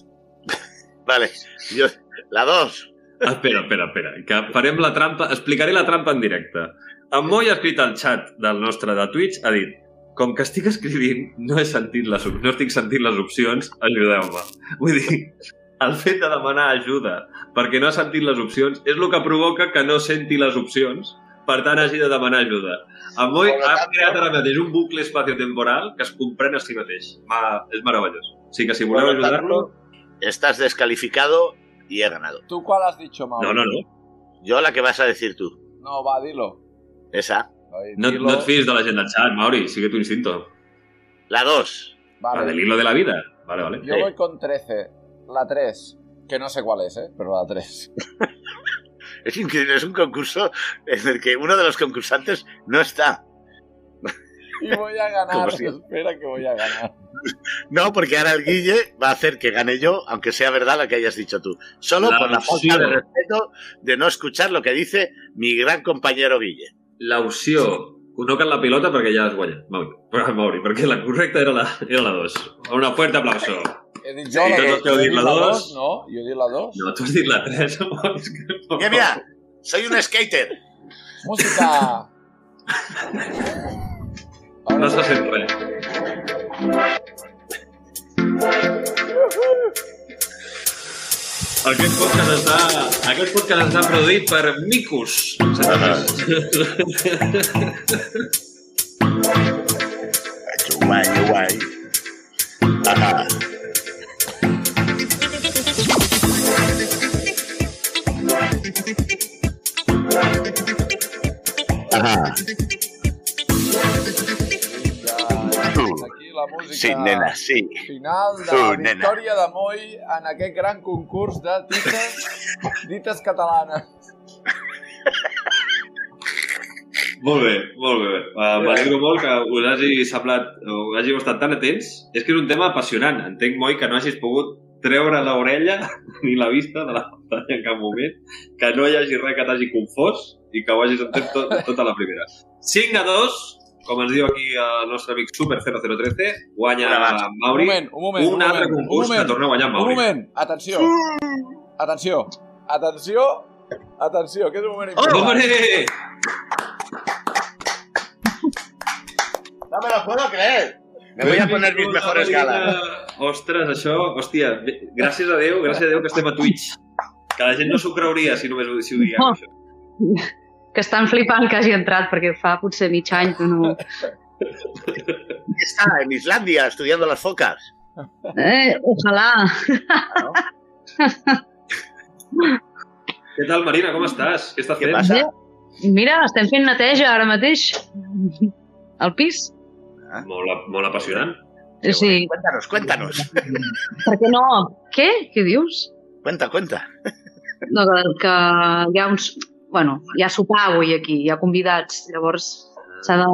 *laughs* Vale. Jo, la 2. Ah, Espera, espera, espera, que farem la trampa, explicaré la trampa en directe. En Moi ha escrit al xat del nostre de Twitch, ha dit com que estic escrivint, no he sentit les, no estic sentint les opcions, ajudeu-me. Vull dir, el fet de demanar ajuda perquè no ha sentit les opcions és el que provoca que no senti les opcions, per tant hagi de demanar ajuda. En ha creat ara mateix un bucle espaciotemporal que es comprèn a si mateix. Ma, és meravellós. O sigui que si voleu ajudar-lo... Estás descalificado y he ganado. ¿Tú cuál has dicho, Mauri? No, no, no. Yo la que vas a decir tú. No, va, dilo. Esa. No, dilo. no et fies de la gent del xat, Mauri, sigue tu instinto. La 2. La Vale, del hilo de la vida. Vale, vale. yo voy con 13. La 3. Que no sé cuál es, ¿eh? Pero la 3. *laughs* Es increíble, es un concurso en el que uno de los concursantes no está. Y voy a *laughs* ganar. Si- Espera que voy a ganar. No, porque ahora el Guille va a hacer que gane yo, aunque sea verdad lo que hayas dicho tú. Solo La por la falta de respeto de no escuchar lo que dice mi gran compañero Guille. L'opció col·loca't la pilota perquè ja has guanyat, Mauri. Mauri, perquè la correcta era la, era la 2. Un fuerte aplauso. He dit Sí, jo la dos. els que heu dit la la dos. dos, no? Jo he dit la dos. No, tu has dit la 3. Mauri, *laughs* és que... Mira, mira, soy un skater. Música! No se sent res. Aquest podcast està, aquest podcast està produït per Micus. Guay, guay. Ajá. Ajá. Aquí la música Sí, nena, sí. final de Uh, la nena. victòria de Moy en aquest gran concurs de dites, dites catalanes. Molt bé, molt bé. Uh, M'alegro molt que us hagi semblat, o hàgiu estat tan atents. És que és un tema apassionant. Entenc, Moi, que no hagis pogut treure l'orella *laughs* ni la vista de la pantalla en cap moment, que no hi hagi res que t'hagi confós i que ho hagis entès tot, *laughs* tota la primera. 5 a 2, com ens diu aquí el nostre amic Super 0013, guanya. Mauri. Un moment, un moment, un un altre moment, concurs un moment, que torna a guanyar Un Mauri. moment, atenció. Atenció, atenció, atenció, que és un moment Oh! important. ¡Hombre! No me lo puedo creer. Me voy a poner mis mejores galas. Ostres, això, hòstia, gràcies a Déu, gràcies a Déu que estem a Twitch. Que la gent no s'ho creuria si només ho, si ho diguem, Oh. això. *laughs* que estan flipant que hagi entrat, perquè fa potser mig any que no... *laughs* Está en Islandia estudiando las focas. Eh, ojalà. Què tal, Marina, com estàs? Què estàs Què fent? passa? Mira, estem fent neteja ara mateix. Al pis. Molt, molt apassionant. Qué Sí, bueno. Cuéntanos, cuéntanos. *laughs* perquè no... Què? Què dius? Cuenta, cuenta. No, que, que hi ha uns... Bueno, hi ha sopar avui aquí, hi ha convidats, llavors s'ha de,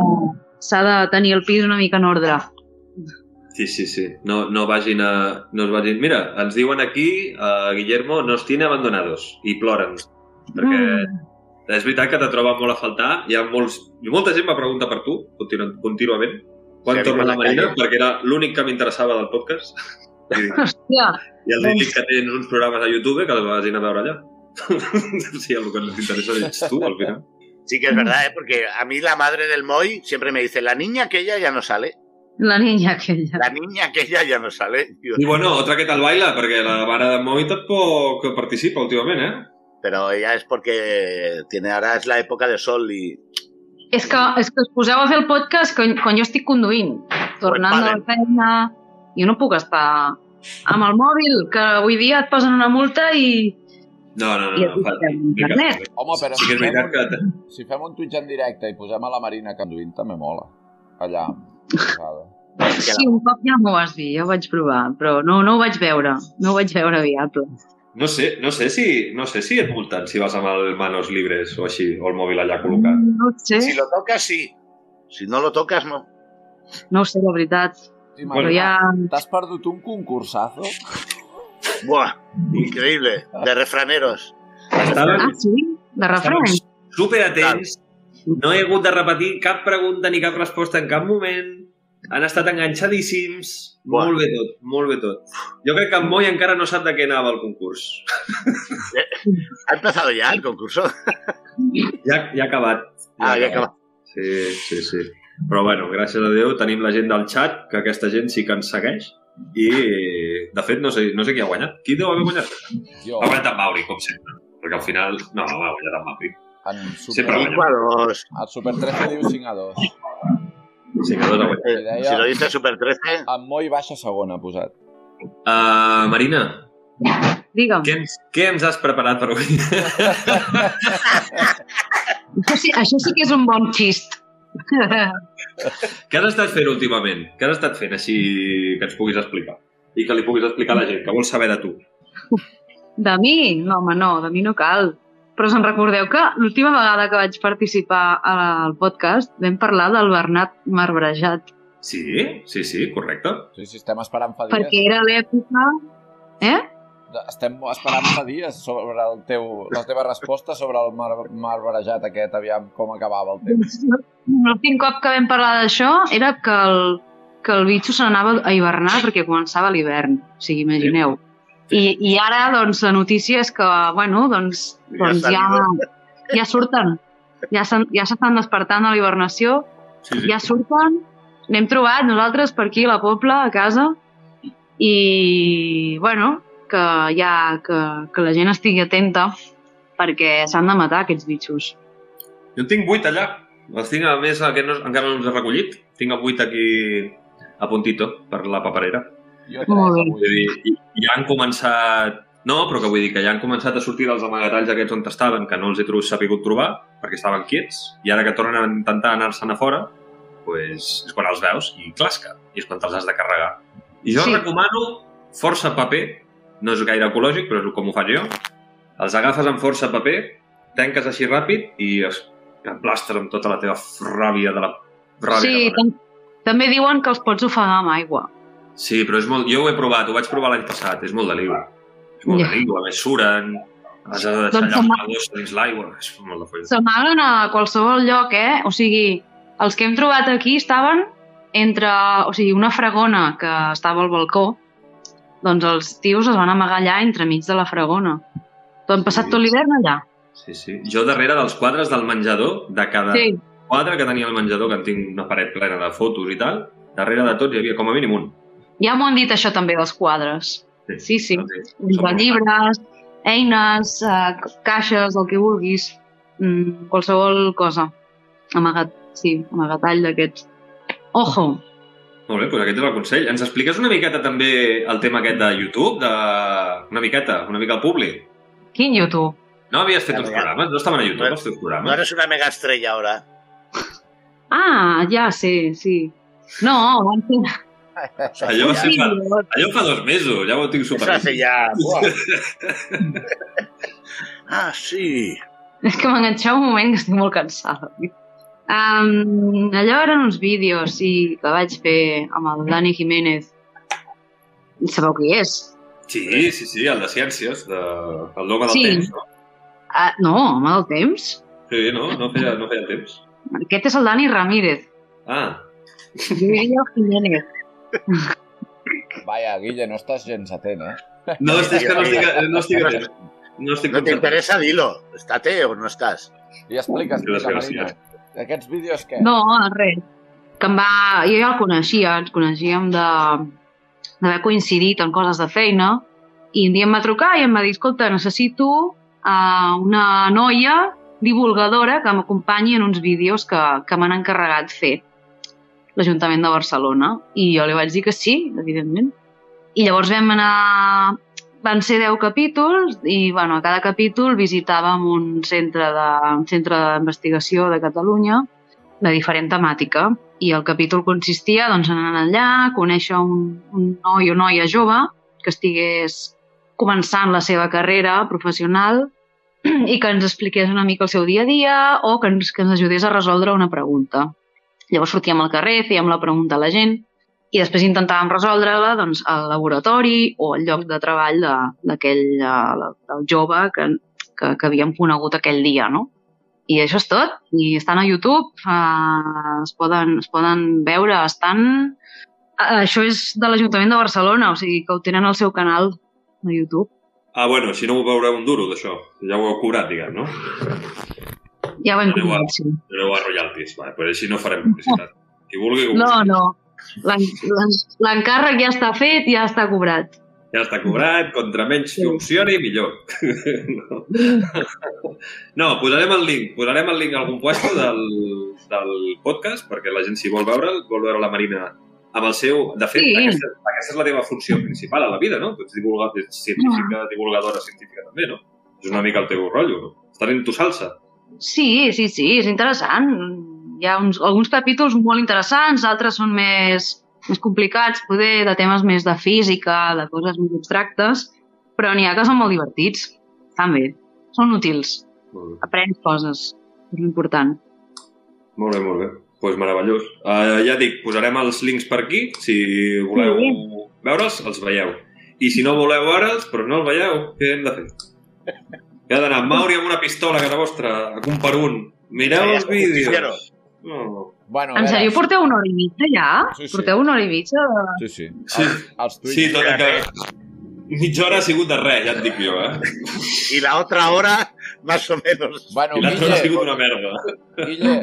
s'ha de tenir el pis una mica en ordre. Sí, sí, sí. No, no vagin a... No es vagin... Mira, ens diuen aquí, a Guillermo, nos tiene abandonados. I ploren. Perquè Mm. és veritat que te troben molt a faltar. Hi ha molts... Molta gent me pregunta per tu, continu, contínuament. Quan torna la Marina? calle. Perquè era l'únic que m'interessava del podcast. Hòstia, I els dic que tens uns programes a YouTube que els vagin a veure allà. *laughs* sí, el que ens interessa ets tu, al final. Sí que es verdad, ¿eh? porque a mí la madre del Moy siempre me dice, la niña aquella ya no sale. la niña aquella. La niña aquella ya no sale. I bueno, otra que tal baila, perquè la mare de Moi tampoc participa últimament, eh? Pero ella es porque tiene ahora es la época de sol y És que, és que us poseu a fer el podcast quan, quan jo estic conduint, tornant de la vale. feina. Jo no puc estar amb el mòvil, que avui dia et posen una multa i, No, no, no. i no, fiquem internet. Home, però Sí si fem, un, que... si fem un Twitch en directe i posem a la Marina conduint, també mola. Allà, posada. Sí, un cop ja m'ho vas dir, ja ho vaig provar, però no, no ho vaig veure, no ho vaig veure viable. No sé, no sé si, no sé si et multen si vas amb el manos libres o així, o el mòbil allà col·locat. No ho sé, si lo tocas sí. Si no lo tocas no. no ho sé, la veritat. Sí, Però Marina, ja... T'has perdut un concursazo? Buah, increíble. De refraneros. Estaven Ah, sí? De refrany? super atents, no he hagut de repetir cap pregunta ni cap resposta en cap moment, han estat enganxadíssims, Buah. molt bé tot, molt bé tot. Jo crec que en Moi encara no sap de què anava el concurs. ¿Ha empezado ya el concurso? Ja, ja ha acabat. Ah, ya acaba. Sí, sí, sí. Però bueno, gràcies a Déu tenim la gent del xat, que aquesta gent sí que ens segueix, i de fet no sé, no sé qui ha guanyat. Qui deu haver guanyat? Jo, Ha guanyat en Mauri, com sempre. Perquè al final, no, no ha guanyat en Mauri. en Sempre Super, guanya. 5 a 2. el Super 13 diu 5 a 2. Sí, que dos ha guanyat. Eh, deia- Si lo dice Super 13, En Moi baixa segona ha posat. Uh, Marina, Digue'm. què ens, què ens has preparat per avui? *laughs* Això sí, això sí que és un bon xist. què has estat fent últimament? Què has estat fent així que ens puguis explicar? I que li puguis explicar a la gent, que vol saber de tu. De mi? No, home, no, de mi no cal. Però se'n recordeu que l'última vegada que vaig participar al podcast vam parlar del Bernat marbrejat, Sí, sí, sí, correcte. Sí, sí, estem esperant fa dies. perquè era l'època... Eh? Estem esperant fa dies sobre el teu, la teva resposta sobre el mar, marbrejat aquest, aviam com acabava el temps. L'últim cop que vam parlar d'això era que el, que el bitxo se n'anava a hivernar perquè començava l'hivern, o sigui, imagineu. I, I ara, doncs, la notícia és que, bueno, doncs, Ja doncs està ja, ja surten, ja s'han- ja s'estan despertant a la hibernació, Sí, sí. ja surten, n'hem trobat nosaltres per aquí a la Pobla, a casa, i, bueno, que ja, que, que la gent estigui atenta perquè s'han de matar aquests bitxos. Jo en tinc vuit allà. Els tinc, a més, que no, encara no els he recollit. Tinc el vuit aquí a puntito per la paperera. Jo Molt bé. tres Vull dir, ja han començat... No, però que vull dir que ja han començat a sortir dels amagatalls aquests on estaven, que no els he trobat, sapigut trobar, perquè estaven quiets, i ara que tornen a intentar anar-se'n a fora, pues, és quan els veus i clasca, i és quan te'ls has de carregar. I jo Sí. recomano força paper, no és gaire ecològic, però és com ho faig jo. Els agafes amb força paper, tanques així ràpid i es emplastres amb tota la teva ràbia de la ràbia. Sí, tam també diuen que els pots ofegar amb aigua. Sí, però és molt... jo ho he provat, ho vaig provar l'any passat, és molt de liu. És molt Ja. de liu, a més suren, has de deixar Doncs allà una bossa dins l'aigua, *laughs* és molt de foll. S'amaguen a qualsevol lloc, eh? O sigui, els que hem trobat aquí estaven entre... O sigui, una fregona que estava al balcó, doncs els tios es van amagar allà entremig de la fregona. Han passat Sí. tot l'hivern allà. Sí, sí. Jo darrere dels quadres del menjador, de cada Sí, quadre que tenia el menjador, que en tinc una paret plena de fotos i tal, darrere de tots hi havia com a mínim un. Ja m'ho han dit això també dels quadres. Sí, sí. Doncs, De som llibres, eines, eh, caixes, el que vulguis, mm, qualsevol cosa. Amagat, sí, amagatall d'aquests. Ojo! Molt bé, doncs aquest és el consell. Ens expliques una miqueta també el tema aquest de YouTube? De... Una miqueta, una mica al públic. Quin YouTube? No havies fet uns programes? No estaven a YouTube No. els teus No programes? eres una mega estrella ahora. Ah, ja sé, sí. No, van fer... *laughs* Allò, va ser fa, allò fa dos mesos, ja ho tinc superat. ya... Buah. *laughs* ah, sí. És que m'enganxava un moment que estic molt cansada. Um, allò eren uns vídeos, sí, que vaig fer amb el Dani Jiménez. Sabeu qui és? Sí, sí, sí, el de Ciències, de... el dogma del Sí. temps, no? Ah, no, home del temps. Sí, no? No feia, no feia temps. Aquest és el Dani Ramírez. Ah, Jo diria el Jiménez. Vaya, Guille, no estàs gens atent, eh? no, és que no estic, no estic atent. No estic No interesa, dilo. ¿Estate o no estás? I expliques, desgràcia. Marina. Aquests vídeos què? No, res. Que em va... Jo ja el coneixia, ens coneixíem de d'haver coincidit en coses de feina i un dia em va trucar i em va dir escolta, necessito uh, una noia divulgadora que m'acompanyi en uns vídeos que, que m'han encarregat fer l'Ajuntament de Barcelona. I jo li vaig dir que sí, evidentment. I llavors vam anar... Van ser 10 capítols i, bueno, a cada capítol visitàvem un centre de, un centre d'investigació de Catalunya de diferent temàtica. I el capítol consistia doncs, en anar allà, conèixer un, un noi o noia jove que estigués començant la seva carrera professional i que ens expliqués una mica el seu dia a dia o que ens, que ens ajudés a resoldre una pregunta. Llavors sortíem al carrer, fèiem la pregunta a la gent i després intentàvem resoldre-la doncs, al laboratori o al lloc de treball de- d'aquell del jove que, que, que havíem conegut aquell dia, no? I això és tot. I estan a YouTube, eh, es, poden, es poden veure, estan... Eh, això és de l'Ajuntament de Barcelona, o sigui que ho tenen al seu canal de YouTube. Ah, bueno, si no ho veureu un duro, d'això. Ja ho heu cobrat, diguem, no? Ja ho hem sí. Aneu a royalties, vale, però així no farem publicitat. *laughs* Qui vulgui, No, no. L'en- l'en- L'encàrrec ja està fet i ja està cobrat. Ja està cobrat, contra menys Sí. funcioni, millor. no. *laughs* no, posarem el link, posarem el link a algun puesto del, del podcast, perquè la gent, si vol veure'l, vol veure la Marina amb el seu... De fet, Sí. aquesta, aquesta és la teva funció principal a la vida, no? Tu ets divulga, ets científica, divulgadora científica també, no? És una mica el teu rotllo, no? Estar en tu salsa. Sí, sí, sí, és interessant. Hi ha uns, alguns capítols molt interessants, altres són més, més complicats, poder de temes més de física, de coses més abstractes, però n'hi ha que són molt divertits. Estan bé, són útils. Aprens coses, és important. molt bé. Molt bé. Pues meravellós. Uh, ja dic, posarem els links per aquí. Si voleu Sí. veure'ls, els veieu. I si no voleu veure'ls, però no els veieu, què hem de fer? *laughs* Què ha d'anar amb Mauri amb una pistola a casa vostra, a un per un. Mireu els vídeos. No. Bueno, En sèrio, porteu una hora i mitja ja? Sí, sí. Porteu una hora i mitja? Sí, sí. Sí. Els, els tuits. Sí, tot i que mitja hora ha sigut de res, ja et dic jo, eh? Y la otra hora, más o menos. Bueno, I l'altra ha sigut una merda. Guille,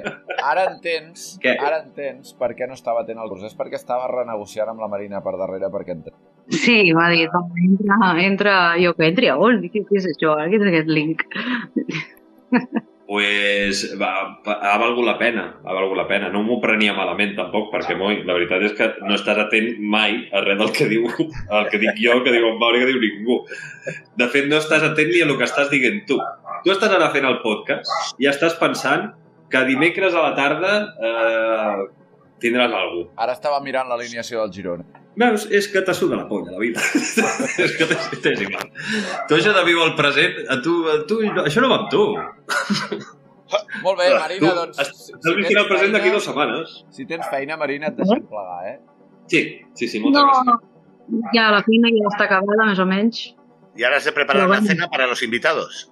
ara entens, Què? ara entens per què no estava atent al curs. És perquè estava renegociant amb la Marina per darrere perquè entén. Sí, va dir, "Va, entra, entra, jo que entri a on? Què és això? Què és aquest link? Pues va, ha valgut la pena, ha valgut la pena. No m'ho prenia malament tampoc, perquè moi, la veritat és que no estàs atent mai a res del que diu, el que dic jo, que diu en Mauri, que diu ningú. De fet, no estàs atent ni a el que estàs dient tu. Tu estàs ara fent el podcast i estàs pensant que dimecres a la tarda eh, tindràs alguna Ara estava mirant l'alineació del Girona. Veus, és que t'ha sudat la polla, la vida. *laughs* és que t'és igual. Tu això de viure el present, a tu, a tu, això no va amb tu. Molt bé, Marina, Tu doncs... Estàs vivint el present d'aquí dues setmanes. Si tens feina, Marina, et deixem plegar, eh? Sí, sí, sí, moltes No, gràcies. ja la feina ja està acabada, més o menys. Y ahora se prepara Pero la bueno. cena para los invitados.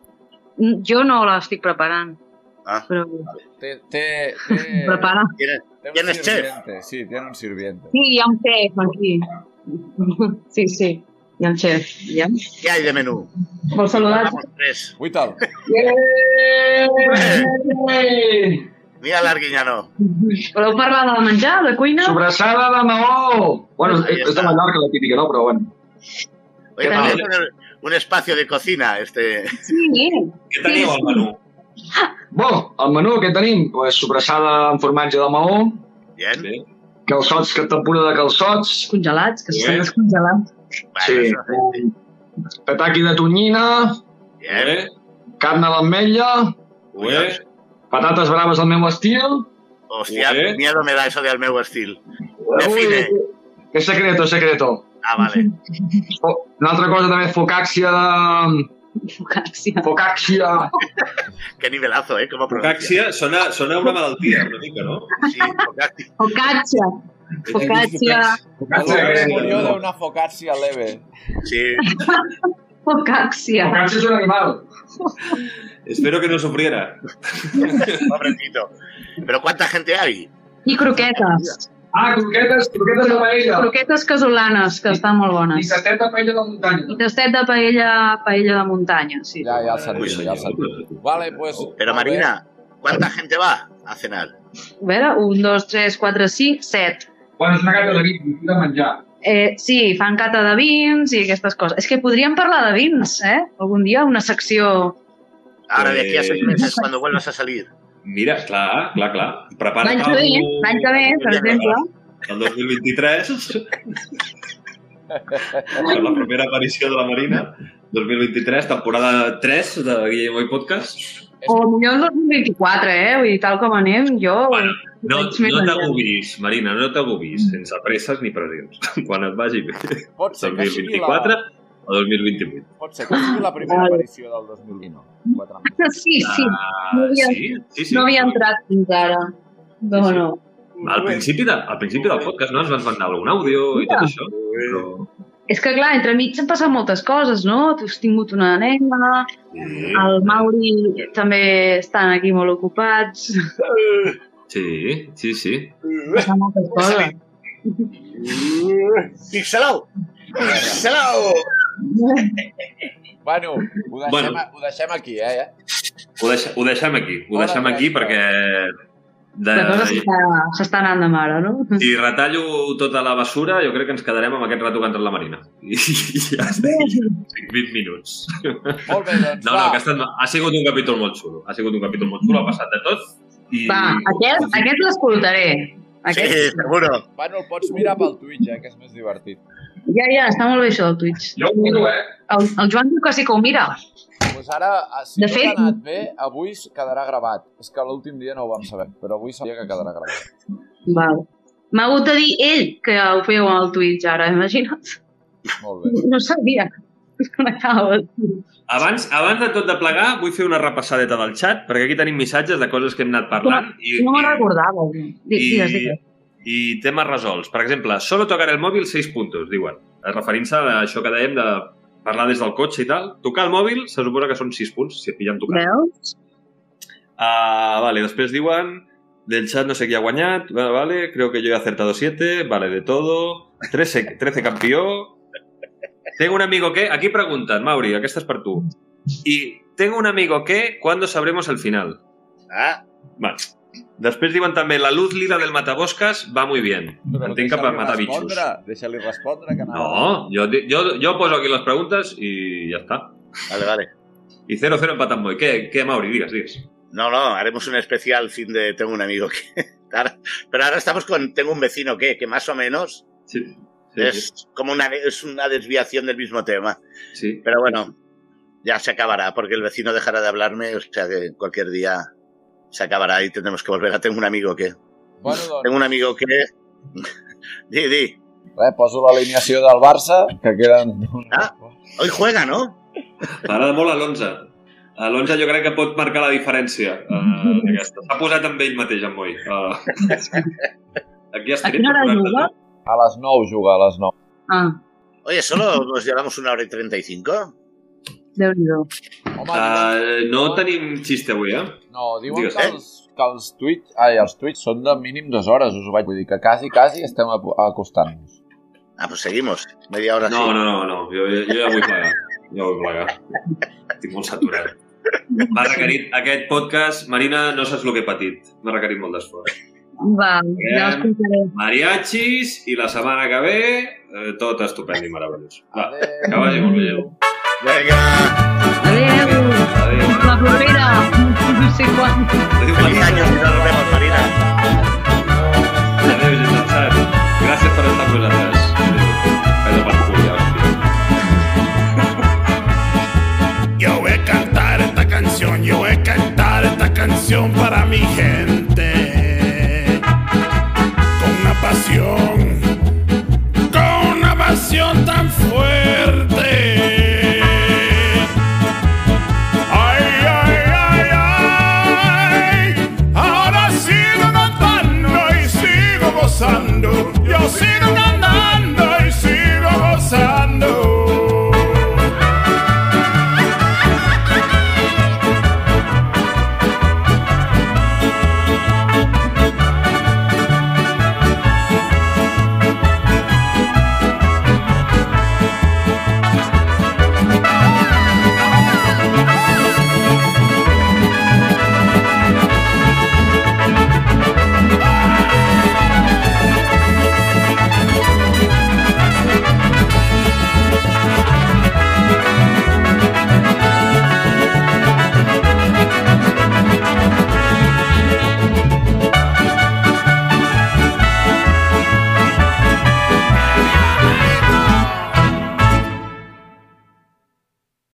Jo no l'estic preparant. Ah. Però Té, té, té, prepara. ¿Tienes? un ¿Tienes chef? Sí, tiene un sirviente. Sí, hi ha un xef aquí. *laughs* Sí, sí, hi ha un xef. Ja. ¿Qué hay de menú? Vols saludar? Vamos, tres. Uita'l. Mira el arguiñano. Voleu parlar de menjar, de cuina? Sobrassada de maó! Bueno, Ahí és, és de. Mallorca la típica, no? Però bueno. Oye, Pero- tener un espacio de cocina, este. Sí, Què teniu al menú? *laughs* Bo, el menú que tenim, pues, sobrassada amb formatge de maó, Bien. Bé. calçots, que tempura de calçots, congelats, que s'estan descongelant. Bueno, sí, eso- petaki de tonyina, Bien. Bé, carn a l'ametlla, bé. patates braves al meu estil... Hostia, Bé. miedo me da eso de al meu estil. Define. És secreto, secreto. Ah, vale. Una altra cosa també, focàxia de... Focàxia. Focàxia... *laughs* Qué nivelazo, ¿eh? ¿Cómo pronuncia? Focàxia sona, sona una malaltia, una mica, no? Sí, focaccia. Focàcia. Focàcia, Se que- murió de una focaccia leve. Sí. Focàcia. Focàcia és un animal. Espero que no sufriera. *laughs* Pobrecito. Pero ¿cuánta gente hay? I croquetes. Ah, croquetes, croquetes de paella. Croquetes casolanes, que estan molt I bones. tastet de paella de muntanya. I tastet de paella, paella de muntanya, sí. Ja, ja el Ui, sentim, ja el senyor. sentim. Vale, pues... Pero. Marina, ¿cuánta gente va a cenar? A veure, un, dos, tres, quatre, cinc, set. Bueno, és una gata de vi, de menjar. Eh, sí, fan cata de vins i aquestes coses. És que podríem parlar de vins, eh? Algun dia, una secció... Ahora de aquí a seis Pues- meses, cuando vuelvas a salir. Mira, clar, clar, clar. Prepara't L'any que ve, l'any que ve, per exemple. El 2023, per la primera aparició de la Marina, 2023, temporada 3 de Guillem Boy Podcast. O millor el 2024, eh? Vull dir, tal com anem, jo... Bueno, No, no enllà. t'agobis, Marina, no t'agobis, sense presses ni pressions. *laughs* Quan et vagi bé, Pot ser que sigui 2024 la, o 2028. pot ser que sigui la primera Vale. aparició del 2029. Quatre mesos. Sí, sí, Ah, No havia- sí, sí, sí. no havia entrat fins ara. No, Sí, sí. no. Al principi, de, al principi del podcast no ens van mandar algun àudio i tot això. Però... És que, clar, entre mig s'han passat moltes coses, no? Tu has tingut una nena, el Mauri també estan aquí molt ocupats, Sí, sí, sí. passen moltes coses. ¡Pixelao! ¡Pixelao! *laughs* Bueno, ho deixem, Bueno. ho deixem aquí, eh? Ho, deixa, ho deixem aquí, ho Hora deixem aquí perquè... De, La cosa s'està- anant de mare, no? *laughs* si retallo tota la basura, jo crec que ens quedarem amb aquest rato que ha entrat la Marina. I, *laughs* i ja està, 20 minuts. Molt bé, doncs No, va. no, que ha, estat, ha sigut un capítol molt xulo. Ha sigut un capítol molt xulo, ha passat de tot. I... Va, aquest, aquest l'escoltaré. Sí, Aquest, seguro. Bueno, el pots mirar pel Twitch, eh, que és més divertit. Ja, ja, està molt bé això del Twitch. Jo ho miro, eh? El, el Joan diu que sí que ho mira. Pues ara, eh, si De tot fet- ha anat bé, avui quedarà gravat. És que l'últim dia no ho vam saber, però avui sabia que quedarà gravat. Val. M'ha hagut de dir ell que ho feu al Twitch ara, imagina't. Molt bé. No sabia. Abans, abans de tot de plegar, vull fer una repassadeta del xat, perquè aquí tenim missatges de coses que hem anat parlant. I, No me'n recordava. i, Digues, digues. I temes resolts. Per exemple, solo tocar el mòbil 6 puntos, diuen. Referint-se a això que dèiem de parlar des del cotxe i tal. Tocar el mòbil se suposa que són 6 punts, si et pillen tocant. Veus? Ah, vale, després diuen del chat no sé qui ha guanyat, vale, vale, creo que yo he acertado 7, vale, de todo, 13, 13 campió, tengo un amigo que, aquí preguntan, Mauri, aquesta és per tu, y tengo un amigo que, ¿cuándo sabremos el final? Ah, Vale. Després diuen també, la luz lila del mataboscas va muy bien. Entenc que per matar bitxos. Deixa-li respondre, que No, yo, yo, yo poso aquí las preguntes y ya está. vale, vale. Y 0-0 empatan muy. ¿Qué, ¿Qué, Mauri? Digas, digas. No, no, haremos un especial fin de Tengo un amigo que... *laughs* Pero ahora estamos con Tengo un vecino que, que más o menos Sí. Sí, es como una, es una desviación del mismo tema. sí. Pero bueno, ya se acabará, porque el vecino dejará de hablarme, o sea que cualquier día se acabará y tendremos que volver a Tengo un amigo que... Bueno, doncs, Tengo un amigo que... *laughs* di, di. res, poso l'alineació del Barça, que queden... Ah. Hoy juega, ¿no? M'agrada molt a l'11. A l'11 jo crec que pot marcar la diferència. Uh, aquesta. S'ha posat amb ell mateix, en Moi. Uh, aquí has A quina hora juga? A les 9 juga, a les 9. Ah, Oye, ¿solo nos llevamos una hora y treinta y cinco? Déu-n'hi-do. Home, Uh, no tenim xiste avui, eh? No, diuen Digues. que els, que els tuits, ai, els tuits són de mínim dues hores, us ho vaig dir, que quasi, quasi estem acostant-nos. Ah, pues seguimos. Media hora No, sí. no, no, no. Jo, jo ja vull plegar. Jo vull plegar. Estic molt saturat. M'ha requerit aquest podcast, Marina, no saps el que he patit. M'ha requerit molt d'esforç. Va, ja l'escoltaré. Mariachis i la setmana que ve eh, tot estupend i meravellós. Va, Adéu. que vagi molt bé. Venga. Adéu. Adéu. La propera. no sé cuándo. Feliz año y nos vemos, Marina. Ya debes de pensar. Gracias por estas relaciones. Pero para Yo voy a cantar esta canción, yo voy a cantar esta canción para mi gente. Con una pasión, con una pasión